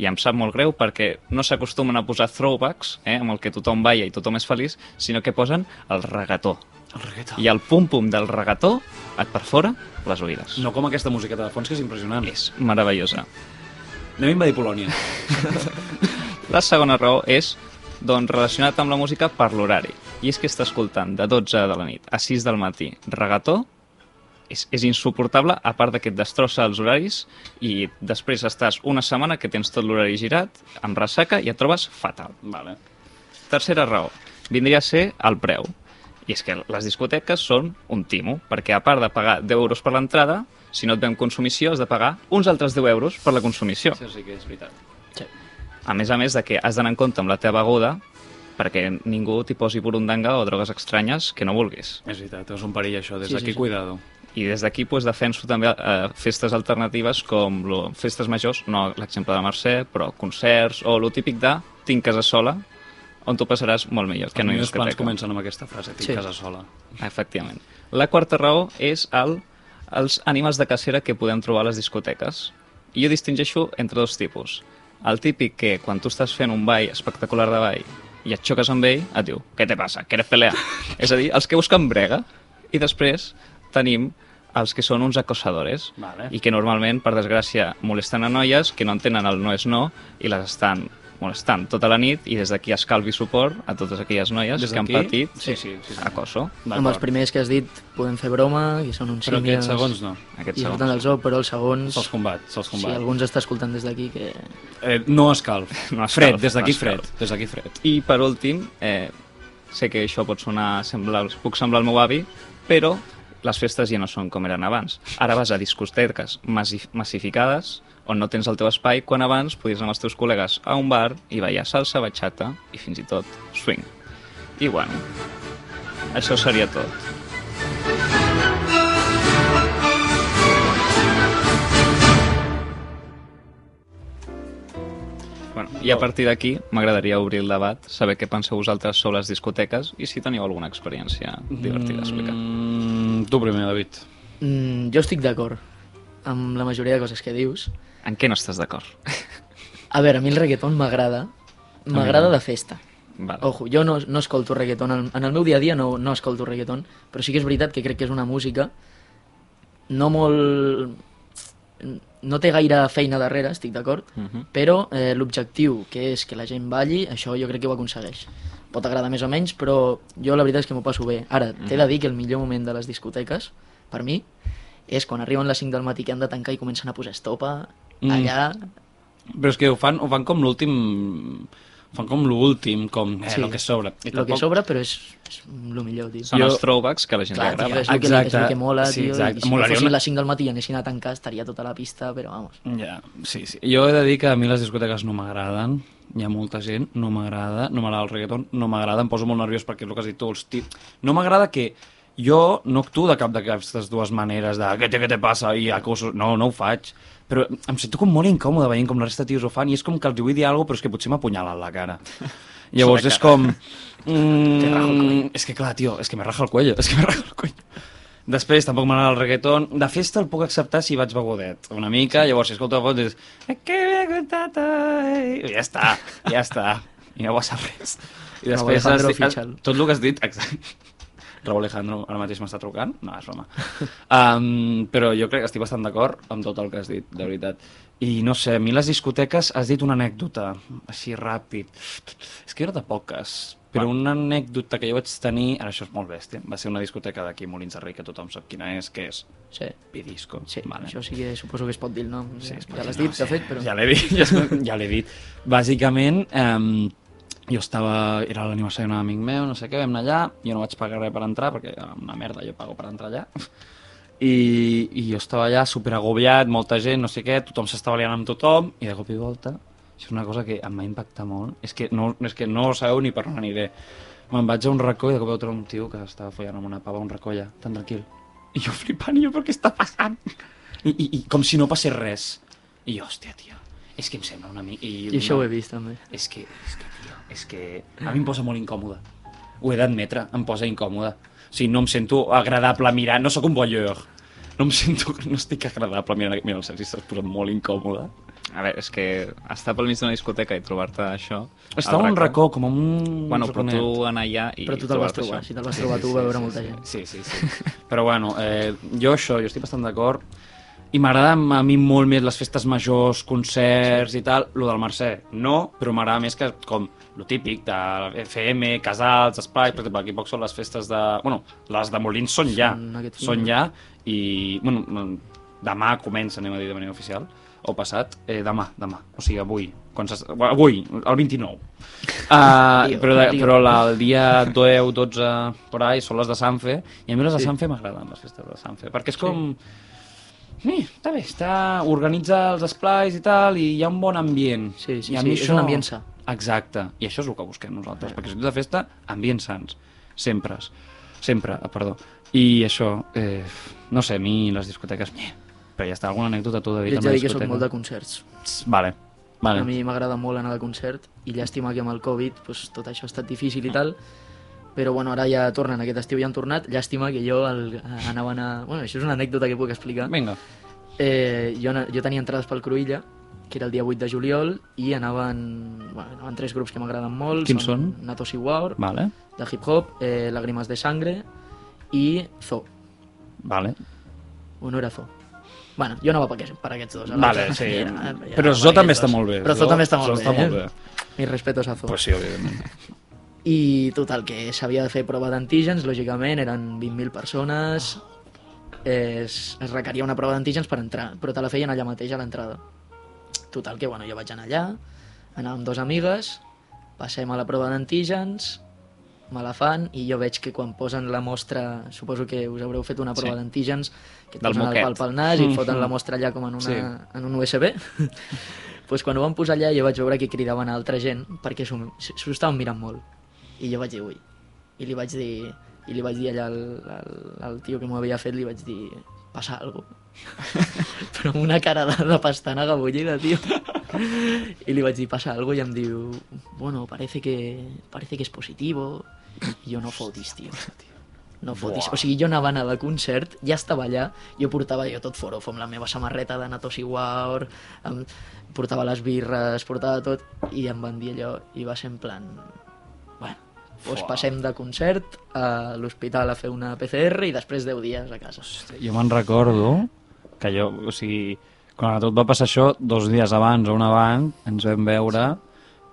I em sap molt greu perquè no s'acostumen a posar throwbacks, eh, amb el que tothom balla i tothom és feliç, sinó que posen el regató. El regueta. I el pum-pum del regató et perfora les oïdes. No com aquesta musiqueta de fons, que és impressionant. És meravellosa. Anem a invadir Polònia. La segona raó és doncs, relacionat amb la música per l'horari. I és que està escoltant de 12 de la nit a 6 del matí regató és, és insuportable, a part de que et destrossa els horaris i després estàs una setmana que tens tot l'horari girat, amb ressaca i et trobes fatal. Vale. Tercera raó, vindria a ser el preu. I és que les discoteques són un timo, perquè a part de pagar 10 euros per l'entrada, si no et ven consumició has de pagar uns altres 10 euros per la consumició. Això sí que és veritat. A més a més de que has d'anar en compte amb la teva beguda perquè ningú t'hi posi burundanga o drogues estranyes que no vulguis. És veritat, és un perill això. Des Sí, d'aquí, sí, sí. cuidado. I des d'aquí pues, defenso també eh, festes alternatives com lo, festes majors, no l'exemple de Mercè, però concerts o lo típic de tinc casa sola, on tu passaràs molt millor que no hi plans comencen amb aquesta frase, tinc Sí. casa sola. Efectivament. La quarta raó és el, els ànimes de cacera que podem trobar a les discoteques. I jo distingeixo entre dos tipus. El típic que quan tu estàs fent un ball espectacular de ball i et xoques amb ell, et diu, què te passa? ¿Quieres pelear? és a dir, els que busquen brega. I després tenim els que són uns acosadores Vale. i que normalment, per desgràcia, molesten a noies que no entenen el no és no i les estan molestant tota la nit i des d'aquí escalvi suport a totes aquelles noies Des que han patit Sí, sí, sí, sí. acoso. Amb els primers que has dit podem fer broma, que són uns Però símiles... aquests segons no. Aquests I segons. surten del zoo, però els segons... Se'ls combat, se'ls Si combat. algú ens està escoltant des d'aquí, que... Eh, no escalf. No escalf, fred, des d'aquí no fred. Des d'aquí fred. I per últim, eh, sé que això pot sonar, semblar, puc semblar el meu avi, però les festes ja no són com eren abans. Ara vas a discoteques massi- massificades on no tens el teu espai, quan abans podies anar amb els teus col·legues a un bar i ballar salsa, batxata i fins i tot swing. I bueno, això seria tot. Bueno, I a partir d'aquí m'agradaria obrir el debat, saber què penseu vosaltres sobre les discoteques i si teniu alguna experiència divertida a explicar. Mm, tu primer, David. Mm, jo estic d'acord amb la majoria de coses que dius. En què no estàs d'acord? A veure, a mi el reggaeton m'agrada. M'agrada de festa. Vale. Ojo, jo no, no escolto reggaeton. En, en el meu dia a dia no, no escolto reggaeton, però sí que és veritat que crec que és una música no molt... No té gaire feina darrere, estic d'acord, Mhm. però eh, l'objectiu, que és que la gent balli, això jo crec que ho aconsegueix. Pot agradar més o menys, però jo la veritat és que m'ho passo bé. Ara, t'he de dir que el millor moment de les discoteques, per mi, és quan arriben les 5 del matí que han de tancar i comencen a posar estopa, Mm. allà... Però és que ho fan, ho fan com l'últim... Fan com l'últim, com eh, Sí. lo que sobra. I El que sobra, però és, és el millor, tio. Són Jo- els throwbacks que la gent Clar, li tio, agrada. és el que, és el que mola, Sí, tio, exacte. i si Molaria no fossin una- les 5 del matí i anessin a tancar, estaria tota la pista, però vamos. Ja, sí, sí. Jo he de dir que a mi les discoteques no m'agraden, hi ha molta gent, no m'agrada, no m'agrada el reggaeton, no m'agrada, em poso molt nerviós perquè és el que has dit tu, els tip... No m'agrada que jo no actuo de cap d'aquestes dues maneres de què te, què te passa i acoso... No, no ho faig. Però em sento com molt incòmode veient com la resta de tios ho fan i és com que els vull dir alguna cosa però és que potser m'apunyalen la cara. Llavors és com... Mm, és que clar, tio, és que me raja el cuello, és que me raja el cuello. Després tampoc m'agrada el reggaeton. De festa el puc acceptar si vaig begudet. Una mica, llavors si escolto la foto és... "Eh, que bien cantata, eh", I ja està, ja està. I no passa res. I després Alejandro has tot el que has dit... Exacte. Raúl Alejandro ara mateix m'està trucant. No, és broma. Um, però jo crec que estic bastant d'acord amb tot el que has dit, de veritat. I no sé, a mi les discoteques has dit una anècdota, així ràpid. És que era de poques, però una anècdota que jo vaig tenir, ara això és molt bèstia, va ser una discoteca d'aquí Molins de Rei, que tothom sap quina és, que és Sí, Pidisco. sí vale. això sí que suposo que es pot dir el nom. Sí, ja l'has no, dit, sí. de fet, però... Ja l'he dit, ja, ja l'he dit. Bàsicament, eh, jo estava... Era l'aniversari d'un amic meu, no sé què, vam anar allà, jo no vaig pagar res per entrar, perquè era una merda, jo pago per entrar allà. I, i jo estava allà super agobiat, molta gent, no sé què, tothom s'estava liant amb tothom, i de cop i volta, això és una cosa que em va impactar molt, és que no, és que no ho sabeu ni per on aniré. Me'n vaig a un racó i de cop i volta un tio que estava follant amb una pava un racó allà, tan tranquil. I jo flipant, i jo, però què està passant? I, i, i com si no passés res. I jo, hòstia, tio, és que em sembla una mica... I això ho he vist, també. És que, és que, és que a mi em posa molt incòmode. Ho he d'admetre, em posa incòmode. O sigui, no em sento agradable mirant, no sóc un voyeur. No em sento, no estic agradable mirant, mira, el Sergi s'ha posat molt incòmode. A veure, és que estar pel mig d'una discoteca i trobar-te això... Estava un racó, com un... Bueno, però tu anar allà i Però tu te'l vas trobar, si te'l vas trobar tu va veure molta gent. Sí, sí, sí. Però bueno, eh, jo això, jo estic bastant d'acord. I m'agraden a mi molt més les festes majors, concerts i tal. Lo del Mercè, no, però m'agrada més que com lo típic de FM, casals, espai, per exemple, aquí poc són les festes de... Bueno, les de Molins són ja, Són són ja, i, bueno, demà comença, anem a dir de manera oficial, o passat, eh, demà, demà, o sigui, avui, quan avui, el 29. Uh, Tio, però, de, però la, el dia 10, 12, por ahí, són les de Sanfe, i a mi les de Sí. Sanfe m'agraden, les festes de Sanfe, perquè és com... Sí, està bé, està, organitza els esplais i tal, i hi ha un bon ambient. Sí, sí, I a sí, mi és això... un ambient sa. Exacte, i això és el que busquem nosaltres, perquè si tu de festa, ambients sants, sempre, sempre, ah, perdó. I això, eh, no sé, a mi les discoteques, nyeh. però ja està, alguna anècdota tu, Jo la dir que soc discoteca? molt de concerts. Tss, Vale, vale. A mi m'agrada molt anar de concert i llàstima que amb el Covid pues, tot això ha estat difícil i tal, però bueno, ara ja tornen, aquest estiu ja han tornat, llàstima que jo el, anaven a... Bueno, això és una anècdota que puc explicar. Vinga. Eh, jo, jo tenia entrades pel Cruïlla, que era el dia 8 de juliol, i anaven, bueno, anaven tres grups que m'agraden molt. Quins són? Natos War, Vale, de hip-hop, eh, Lágrimas de Sangre i Zo. vale. O no era Zo? Bueno, jo anava per, aquests, per aquests dos. Vale, l'altre- sí. ja- ja Però Zo també està molt bé. Però Zo també està molt Zo bé. està molt eh? bé. Mis respetos a Zo. Pues sí, evidentment. I total, que s'havia de fer prova d'antígens, lògicament, eren 20.000 persones, es, es requeria una prova d'antígens per entrar, però te la feien allà mateix a l'entrada. Total, que bueno, jo vaig anar allà, amb dos amigues, passem a la prova d'antígens, me la fan i jo veig que quan posen la mostra, suposo que us haureu fet una prova Sí. d'antígens, que et Del posen el pal pel nas i et foten la mostra allà com en, una, Sí. en un USB. pues quan ho van posar allà jo vaig veure que cridaven a altra gent perquè s'ho estaven mirant molt. I jo vaig dir, ui. I li vaig dir, i li vaig dir allà al, al, al tio que m'ho havia fet, li vaig dir, passa algo. Però amb una cara de, de pastanaga bullida, tio. I li vaig dir, passa algo, i em diu, bueno, parece que, parece que es positivo. I jo no fotis, tio. No fotis. O sigui, jo anava a anar de concert, ja estava allà, jo portava jo tot forofo amb la meva samarreta de Natos Iguar, em, portava les birres, portava tot, i em van dir allò, i va ser en plan... Bueno, doncs passem de concert a l'hospital a fer una PCR i després 10 dies a casa. Jo me'n recordo que jo, o sigui, quan tot va passar això, dos dies abans o un abans, ens vam veure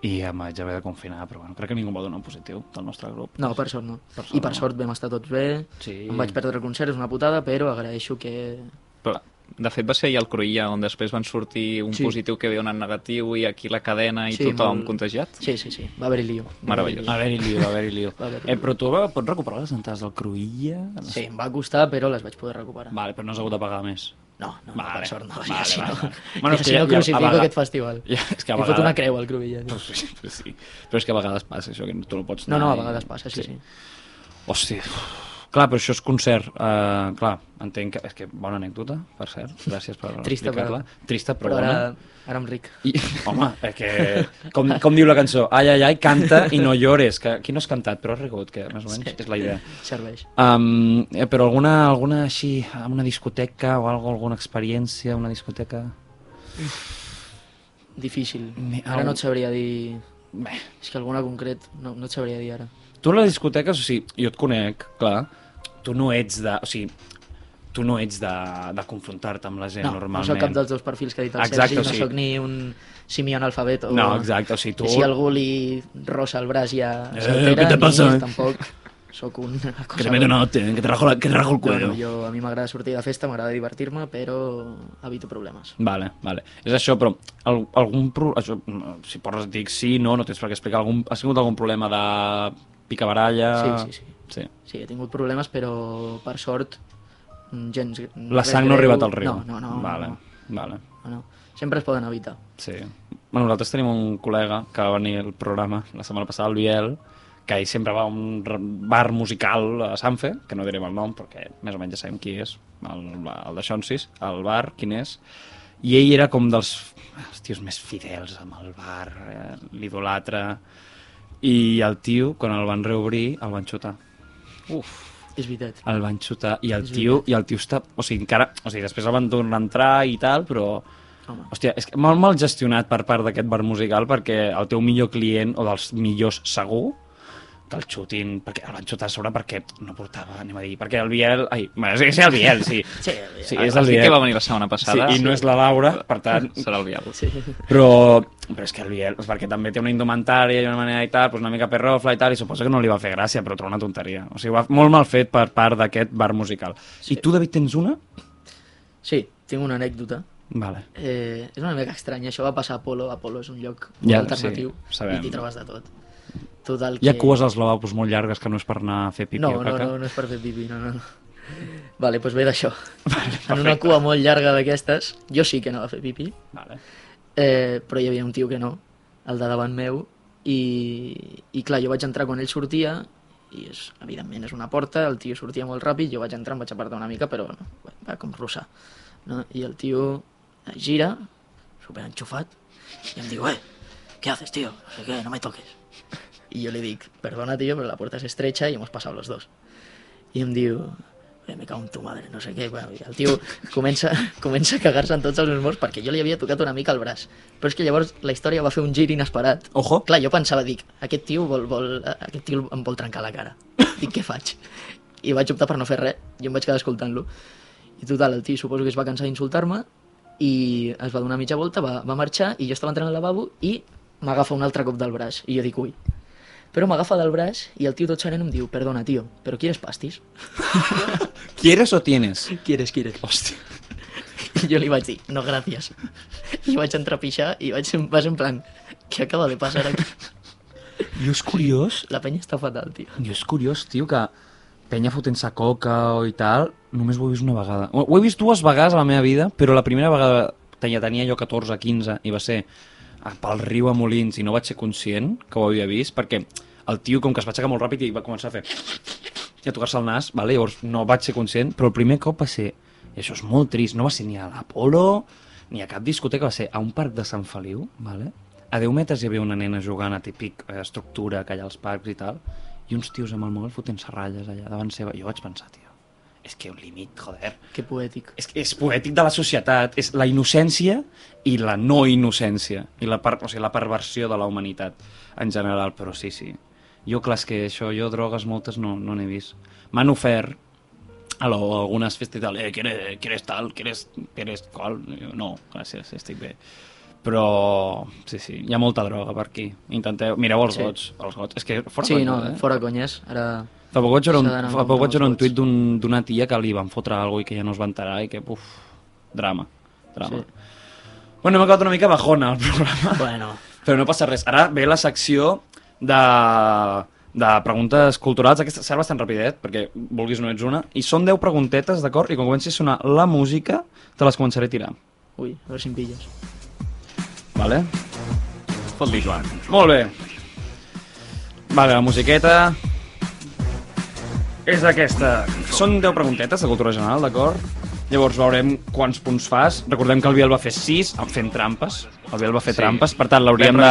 i em vaig haver de confinar, però bueno, crec que ningú va donar positiu del nostre grup. No, per sort no. Per sort I per no. sort vam estar tots bé, Sí. em vaig perdre el concert, és una putada, però agraeixo que... Però, de fet, va ser allà al Cruïlla on després van sortir un Sí. positiu que ve donat negatiu i aquí la cadena i Sí, tothom molt- contagiat. Sí, sí, sí, va haver-hi lío. Va Meravellós. Va haver-hi lío, va haver-hi lío. Va haver-hi Eh, però tu va- pots recuperar les entrades del Cruïlla? Sí, em va costar, però les vaig poder recuperar. Vale, però no has hagut de pagar més. No, no, Vale, per sort no. vale, ja, si vale, no, vale. ja, Bueno, que si ja- no ja- a crucifico vegades- aquest festival. Ja, és que a Li fot vegades... una creu al Cruïlla. Pues sí, pues sí. Però és que a vegades passa això, que tu no pots No, anar no, a i- vegades passa, sí, sí. Hòstia, uf, clar, però això és concert. Uh, clar, entenc que... És que bona anècdota, per cert. Gràcies per Trista, explicar-la. Trista, però, Però bona. ara, ara em ric. I, home, és que, com, com diu la cançó, ai, ai, ai, canta i no llores, que aquí no has cantat, però has rigut, que més o menys Sí. és la idea. Serveix. Um, eh, però alguna, alguna així, una discoteca o algo, alguna experiència, una discoteca... Difícil. Ara no et sabria dir... Bé, És que alguna concret no, no et sabria dir ara. tu a les discoteques, o sigui, jo et conec, clar, tu no ets de... O sigui, tu no ets de, de confrontar-te amb la gent No, no normalment. sóc cap dels dos perfils que ha dit el Exacte, Sergi, o no sigui- sóc ni un simian alfabeto. No, exacte, o sigui, tu... Si algú li rosa el braç ja Eh, ¿qué te pasa, ni tampoc sóc un Que te meto hostia, que te rajo, la, que te rajo el No, cuello. no, jo, a mi m'agrada sortir de festa, m'agrada divertir-me, però evito problemes. Vale, vale. És això, però al, algun pro... això, si pots dic sí, no, no tens per què explicar. Algun, has tingut algun problema de picabaralla? Sí, sí, sí. Sí. Sí, he tingut problemes, però per sort mm, gens... La sang no ha arribat al riu? No, no, no. Vale, no, vale. no, no. Sempre es poden evitar. Sí. Bueno, nosaltres tenim un col·lega que va venir al programa la setmana passada, el Biel, que ell sempre va a un bar musical a Sanfe, que no direm el nom perquè més o menys ja sabem qui és, el, el de Xonsis, el bar, quin és, i ell era com dels els tios més fidels amb el bar, eh, l'idolatre, i el tio, quan el van reobrir, el van xutar. Uf, És veritat. el van xutar, i el És tio, i el tio està... O sigui, encara... O sigui, després el van tornar a entrar i tal, però... Home. Hòstia, és que molt mal gestionat per part d'aquest bar musical perquè el teu millor client, o dels millors segur, que el xutin, perquè el van xutar a sobre perquè no portava, anem a dir, perquè el Biel... Ai, bueno, és, és el Biel, sí. Sí, sí El- és el el Biel. va venir la setmana passada. Sí, i no és la Laura, per tant... Serà el Biel. sí. Però, però és que el Biel, és perquè també té una indumentària i una manera i tal, doncs una mica perrofla i tal, i suposo que no li va fer gràcia, però trobo una tonteria. O sigui, va molt mal fet per part d'aquest bar musical. I tu, David, tens una? sí, tinc una anècdota. Vale. Eh, és una mica estranya, això va passar a Apolo, Apolo és un lloc Ja, alternatiu sí, sabem. i t'hi trobes de tot. Total Hi ha que... cues als lavabos molt llargues que no és per anar a fer pipi no, o no, caca? no, no és per fer pipi, no, no. no. Vale, doncs ve d'això. en una cua molt llarga d'aquestes, jo sí que anava a fer pipi, Vale. eh, però hi havia un tio que no, el de davant meu, i, i clar, jo vaig entrar quan ell sortia, i és, evidentment és una porta, el tio sortia molt ràpid, jo vaig entrar, em vaig apartar una mica, però no, va com russar. No? I el tio gira, super enxufat, i em diu, eh, ¿qué haces, tío? No sé qué, no me toques. Y yo le digo, perdona, tío, pero la puerta es estrecha y hemos pasado los dos. I em diu, me cago en tu madre, no sé què. Bueno, i el tio comença, comença a cagar-se en tots els meus morts perquè jo li havia tocat una mica el braç. Però és que llavors la història va fer un gir inesperat. Ojo. Clar, jo pensava, dic, aquest tio, vol, vol, aquest tio em vol trencar la cara. Dic, què faig? I vaig optar per no fer res, i em vaig quedar escoltant-lo. I total, el tio suposo que es va cansar d'insultar-me i es va donar mitja volta, va, va marxar i jo estava entrant al lavabo i m'agafa un altre cop del braç. I jo dic, ui. Però m'agafa del braç i el tio tot sereno em diu, perdona, tio, però quieres pastis? ¿Quieres o tienes? Quieres, quieres. Hòstia. I jo li vaig dir, no, gràcies. I vaig entrar a pixar i vaig, va ser en plan, què acaba de passar aquí? Jo és curiós, La penya està fatal, tio. jo és curiós, tio, que penya fotent-se coca o i tal, només ho he vist una vegada. Ho ho he vist dues vegades a la meva vida, però la primera vegada tenia, tenia jo 14, 15, i va ser a- pel riu a Molins, i no vaig ser conscient que ho havia vist, perquè el tio com que es va aixecar molt ràpid i va començar a fer i a tocar-se el nas, vale? llavors no vaig ser conscient, però el primer cop va ser, i això és molt trist, no va ser ni a l'Apolo, ni a cap discoteca, va ser a un parc de Sant Feliu, vale? a 10 metres hi havia una nena jugant a típic eh, estructura que hi ha als parcs i tal, i uns tios amb el mòbil fotent-se ratlles allà davant seva. Jo vaig pensar, tio, és que un límit, joder. Que poètic. És, és poètic de la societat, és la innocència i la no innocència, i la, per, o sigui, la perversió de la humanitat en general, però sí, sí. Jo, clar, que això, jo drogues moltes no no n'he vist. M'han ofert a lo, a algunes festes i tal, eh, ¿quieres, quieres tal? ¿Quieres, quieres qual? Jo, no, gràcies, estic bé. Però, sí, sí, hi ha molta droga per aquí. Intenteu, mireu els Sí. gots, els gots. És que fora Sí, conya, no, eh? fora conyes. Ara... Fa poc vaig veure un, fa poc vaig veure un tuit d'un- d'una tia que li van fotre alguna i que ja no es va enterar i que, puf, drama, drama. Sí. Bueno, hem acabat una mica bajona el programa, Bueno, però no passa res. Ara ve la secció de, de preguntes culturals. Aquesta serà bastant rapidet, perquè vulguis no ets una. I són 10 preguntetes, d'acord? I quan comenci a sonar la música, te les començaré a tirar. ui, a veure si em pilles. Vale? Fot-li, Joan. Molt bé. Vale, la musiqueta... és aquesta. Són 10 preguntetes de cultura general, d'acord? Llavors veurem quants punts fas. Recordem que el Biel va fer 6 fent trampes. El Biel va fer Sí. trampes, per tant l'hauríem de...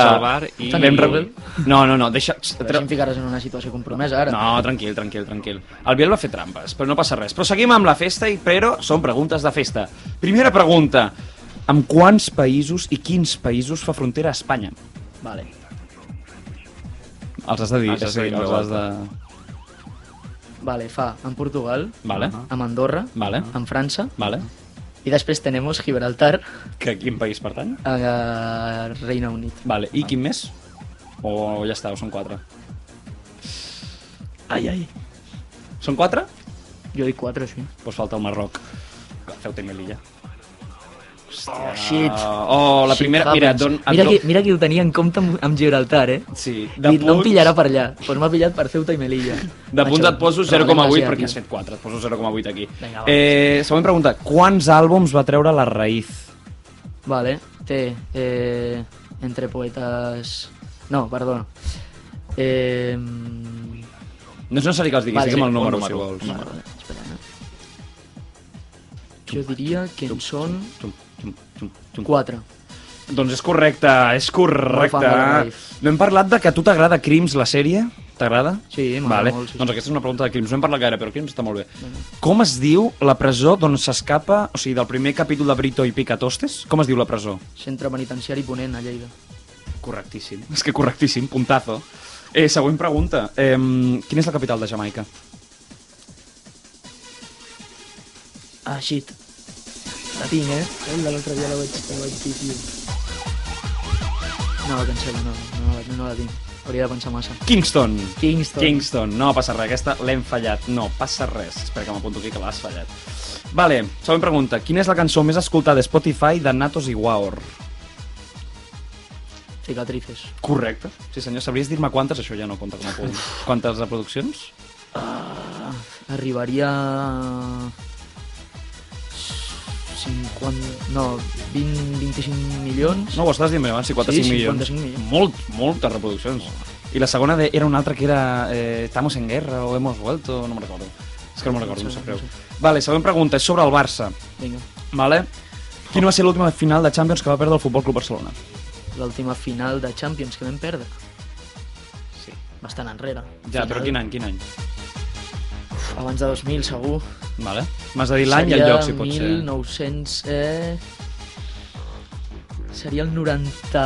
i- Vam re... No, no, no, deixa... Però si em ficaràs en una situació compromesa ara. No, tranquil, tranquil, tranquil. El Biel va fer trampes, però no passa res. Però seguim amb la festa, i però són preguntes de festa. Primera pregunta. Amb quants països i quins països fa frontera a Espanya? Vale. Els has de dir, has de dir els has de... Vale, fa amb Portugal, Vale, amb Andorra, vale, amb França, vale. i després tenemos Gibraltar Que quin país pertany? a Reina Unit. Vale, i quin més? O ja està, o són quatre? Ai, ai. Són quatre? Jo dic 4, sí. Doncs falta el Marroc. Ceuta i Melilla. Oh, shit. Oh, la Shit primera... Mira, don, mira, que, mira que ho tenia en compte amb, amb Gibraltar, eh? Sí, De de no em punts, pillarà per allà, doncs m'ha pillat per Ceuta i Melilla. de punts et poso regalem 0,8 asiàtic. perquè has fet 4, et poso 0,8 aquí. Vinga, va. eh, següent pregunta. Quants àlbums va treure la Raïz? Vale, té eh, Entre poetes... No, perdó. Eh... No és necessari que els diguis, Vale, digue'm sí, el número, si vols. Vale, vale, espera, eh? Jo diria que en són Tum, tum, tum, tum. 4. Doncs és correcte, és correcte. No hem parlat de que a tu t'agrada Crims, la sèrie? T'agrada? Sí, m'agrada vale. molt, sí, sí. Doncs aquesta és una pregunta de Crims. No hem parlat gaire, però Crims està molt bé. Com es diu la presó d'on s'escapa, o sigui, del primer capítol de Brito i Picatostes? Com es diu la presó? Centre penitenciari Ponent, a Lleida. Correctíssim. És que correctíssim, puntazo. Eh, següent pregunta. Eh, quina és la capital de Jamaica? Ah, shit. La tinc, eh? L'altre dia la vaig, la vaig dir, tio. No, cancel·la, no, no, no, no la tinc. Hauria de pensar massa. Kingston. Kingston. Kingston. No passa res, aquesta l'hem fallat. No passa res. Espera que m'apunto aquí que l'has fallat. Vale, següent pregunta. Quina és la cançó més escoltada a Spotify de Natos i Waor? Cicatrices. Correcte. Sí senyor, sabries dir-me quantes? Això ja no compta com a punt. Quantes reproduccions? Arribaria... a 50... No, 20, 25 milions. No, ho estàs dient bé abans, 55 Sí, milions. 55 milions. Molt, moltes reproduccions. I la segona de, era una altra que era eh, Estamos en guerra o hemos vuelto, no me'n recordo. És que no me'n recordo, No no sé, no Vale, següent pregunta, és sobre el Barça. Vinga. Vale? Quina va ser l'última final de Champions que va perdre el Futbol Club Barcelona? L'última final de Champions que vam perdre. Sí. Bastant enrere. Ja, Final. però quin any, quin any? Abans de 2000, segur. Vale. M'has de dir l'any i el lloc, si pot ser. 1900... Eh... Seria el 90...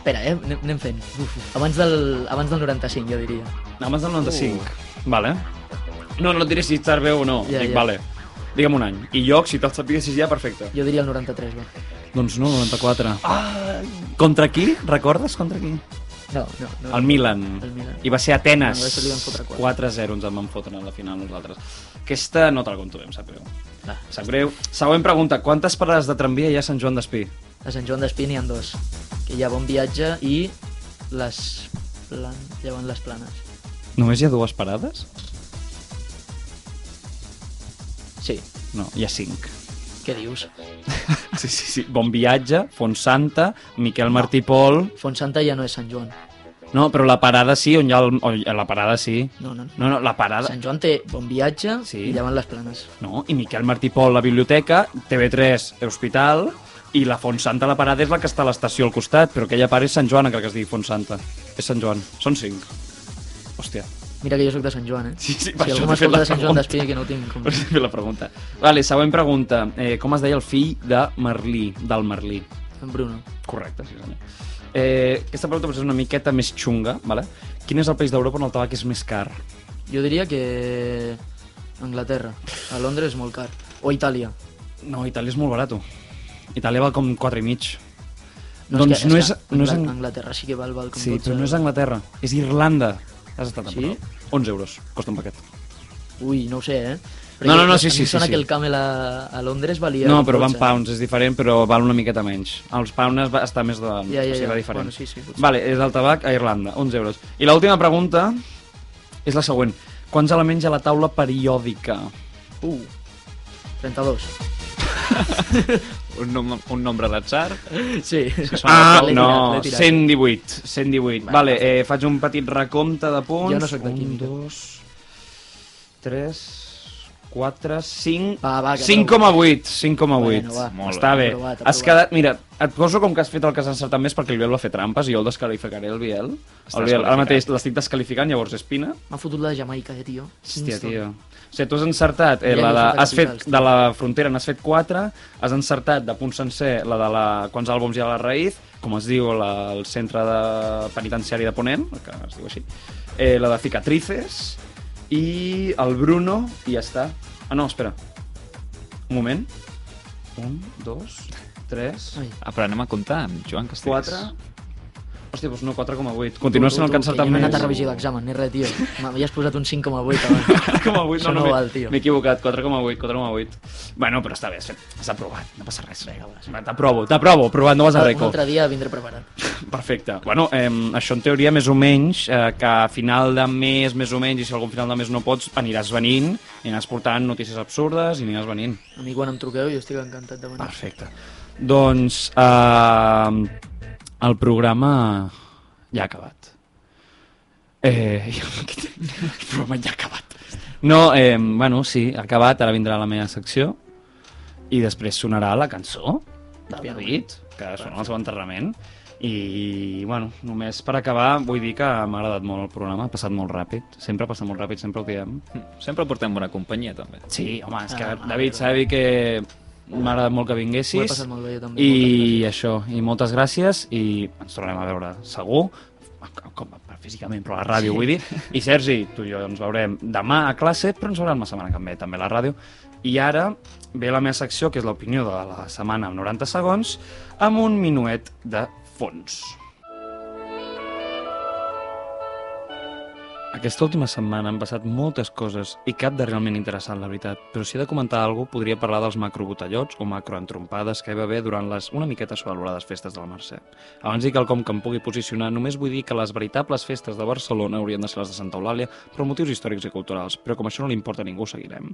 Espera, eh? Anem, anem fent. Uf, uf. Abans, del, abans del 95, jo diria. Abans del 95. Vale. No, no et diré si estàs bé o no. Ja, Dic, ja. vale. Digue'm un any. I lloc, si te'l sapiguessis ja, perfecte. Jo diria el 93, va. Doncs no, 94. Ah! Contra qui? Recordes contra qui? No, no. no El Milan. El Milan. I va ser Atenes. No, aquesta li van fotre 4-0 ens en van fotre en la final nosaltres. Aquesta no te la conto bé, em sap greu. Va. Sap greu. Següent pregunta. Quantes parades de tramvia hi ha a Sant Joan d'Espí? A Sant Joan d'Espí n'hi ha dos. Que hi ha Bon Viatge i les... Plan... Llevant les planes. Només hi ha dues parades? Sí. No, hi ha cinc. Què dius? Sí, sí, sí. Bon viatge, Fontsanta, Miquel Martí Pol... Fontsanta ja no és Sant Joan. No, però la parada sí, on hi ha el... on hi ha la parada sí. No, no, no. No, no, la parada... Sant Joan té Bon Viatge Sí. i Llevant les planes. No, i Miquel Martí Pol, la biblioteca, TV3, Hospital, i la Fontsanta, la parada, és la que està a l'estació al costat, però aquella part és Sant Joan, encara que es digui Fontsanta. És Sant Joan. Són cinc. Hòstia. Mira que jo sóc de Sant Joan, eh? Sí, sí, si per això algú m'escolta de Sant Joan d'Espí, que no ho tinc com... Per això la pregunta. Vale, següent pregunta. Eh, com es deia el fill de Merlí, del Merlí? En Bruno. Correcte, sí senyor. Eh, aquesta pregunta és una miqueta més xunga, vale? Quin és el país d'Europa on el tabac és més car? Jo diria que... Anglaterra. A Londres és molt car. O Itàlia. No, Itàlia és molt barat. Itàlia val com 4 i mig. No, doncs és que, no és, No és Angla- Ang- Anglaterra sí que val, val com Sí, 12. però no és Anglaterra, és Irlanda. Has estat Sí? prop. 11 euros costa un paquet. Ui, no ho sé, eh? No, no, no, sí, sí, em sona sí, que sí. el Camel a, a Londres valia... No, però van 12. pounds, és diferent, però val una miqueta menys. Els pounds va estar més de... Ja, ja, o sigui, ja. va diferent. Bueno, sí, sí, potser. Vale, és el tabac a Irlanda, 11 euros. I l'última pregunta és la següent. Quants elements hi ha a la taula periòdica? Uh, 32. Un, nom un nombre d'atzar. Sí. Ah, L'he no, tirat, tirat. 118, 118. Vale, eh, faig un petit recompte de punts. Jo no sóc de Un, química. dos... 3, 4, 5... Va, va, que 5,8, 5,8. Bueno, va. Està bé. bé. Aprovat, Has aprovat. quedat... Mira, et poso com que has fet el que has encertat més perquè el Biel va fer trampes i jo el descalificaré, el Biel. El Biel ara mateix l'estic descalificant, llavors Espina. M'ha fotut la de Jamaica, eh, tio. Hòstia, tio. O sigui, tu has encertat eh, Ja la de, has fet, de la frontera n'has fet 4, has encertat de punt sencer la de la, quants àlbums hi ha a la raïz, com es diu la, el centre de penitenciari de Ponent, que es diu així, eh, la de cicatrices, i el Bruno, i ja està. Ah, no, espera. Un moment. Un, dos, tres, Ai. Ah, però anem a comptar amb Joan Castells. quatre... Hòstia, doncs no, 4,8. Continua sent el que ha encertat Jo no he anat a revisar l'examen, ni res, tio. M'havies posat un 5,8 abans. 4,8, no, Això no, no val, tio. M'he equivocat, 4,8, 4,8. Bueno, però està bé, has fet- has aprovat, no passa res. T'aprovo, t'aprovo, provat, no vas a Un reco. altre dia vindré preparat. Perfecte. Bueno, eh, això en teoria més o menys, eh, que a final de mes, més o menys, i si algun final de mes no pots, aniràs venint, i aniràs portant notícies absurdes i aniràs venint. A mi quan em truqueu jo estic encantat de venir. Perfecte. Doncs eh, el programa ja ha acabat. Eh, el programa ja ha acabat. No, eh, bueno, sí, ha acabat, ara vindrà la meva secció i després sonarà la cançó del David, que sona al seu enterrament. I, bueno, només per acabar vull dir que m'ha agradat molt el programa, ha passat molt ràpid, sempre passa molt ràpid, sempre ho diem. Sempre portem bona companyia, també. Sí, home, és que Ah, David ah, sabi que m'ha agradat molt que Ho he vinguessis. passat molt bé, jo també. I això, i moltes gràcies, i ens tornarem a veure segur, com físicament, però a la ràdio, sí. vull dir. I Sergi, tu i jo ens veurem demà a classe, però ens veurem la setmana que ve també a la ràdio. I ara ve la meva secció, que és l'opinió de la setmana en 90 segons, amb un minuet de fons. Aquesta última setmana han passat moltes coses i cap de realment interessant, la veritat. Però si he de comentar alguna cosa, podria parlar dels macrobotellots o macroentrompades que hi va haver durant les una miqueta sobrevalorades festes del Mercè. Abans dir quelcom que em pugui posicionar, només vull dir que les veritables festes de Barcelona haurien de ser les de Santa Eulàlia per motius històrics i culturals, però com això no li importa a ningú, seguirem.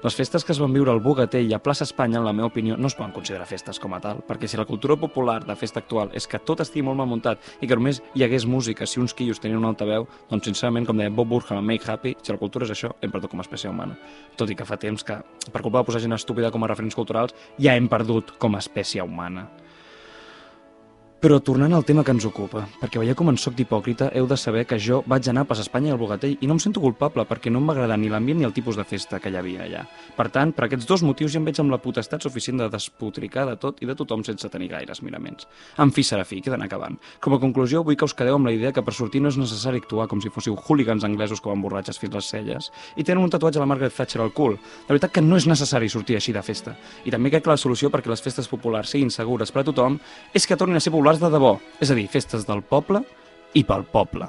Les festes que es van viure al Bogatell i a Plaça Espanya, en la meva opinió, no es poden considerar festes com a tal, perquè si la cultura popular de festa actual és que tot estigui molt mal muntat i que només hi hagués música si uns quillos tenien un altaveu, doncs sincerament, com deia Bob Burham a Make Happy, si la cultura és això, hem perdut com a espècie humana. Tot i que fa temps que, per culpa de posar gent estúpida com a referents culturals, ja hem perdut com a espècie humana. Però tornant al tema que ens ocupa, perquè veieu com en soc d'hipòcrita, heu de saber que jo vaig anar a Pas Espanya i al Bogatell i no em sento culpable perquè no em va agradar ni l'ambient ni el tipus de festa que hi havia allà. Per tant, per aquests dos motius ja em veig amb la potestat suficient de despotricar de tot i de tothom sense tenir gaires miraments. En fi, Serafí, queden acabant. Com a conclusió, vull que us quedeu amb la idea que per sortir no és necessari actuar com si fóssiu hooligans anglesos que van borratxes fins les celles i tenen un tatuatge a la Margaret Thatcher al cul. La veritat que no és necessari sortir així de festa. I també crec que la solució perquè les festes populars siguin segures per a tothom és que tornin a ser populars de debò, és a dir, festes del poble i pel poble.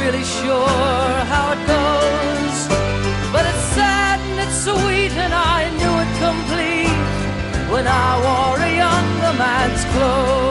Really sure how it goes, but it's sad and it's sweet, and I knew it complete when I wore a younger man's clothes.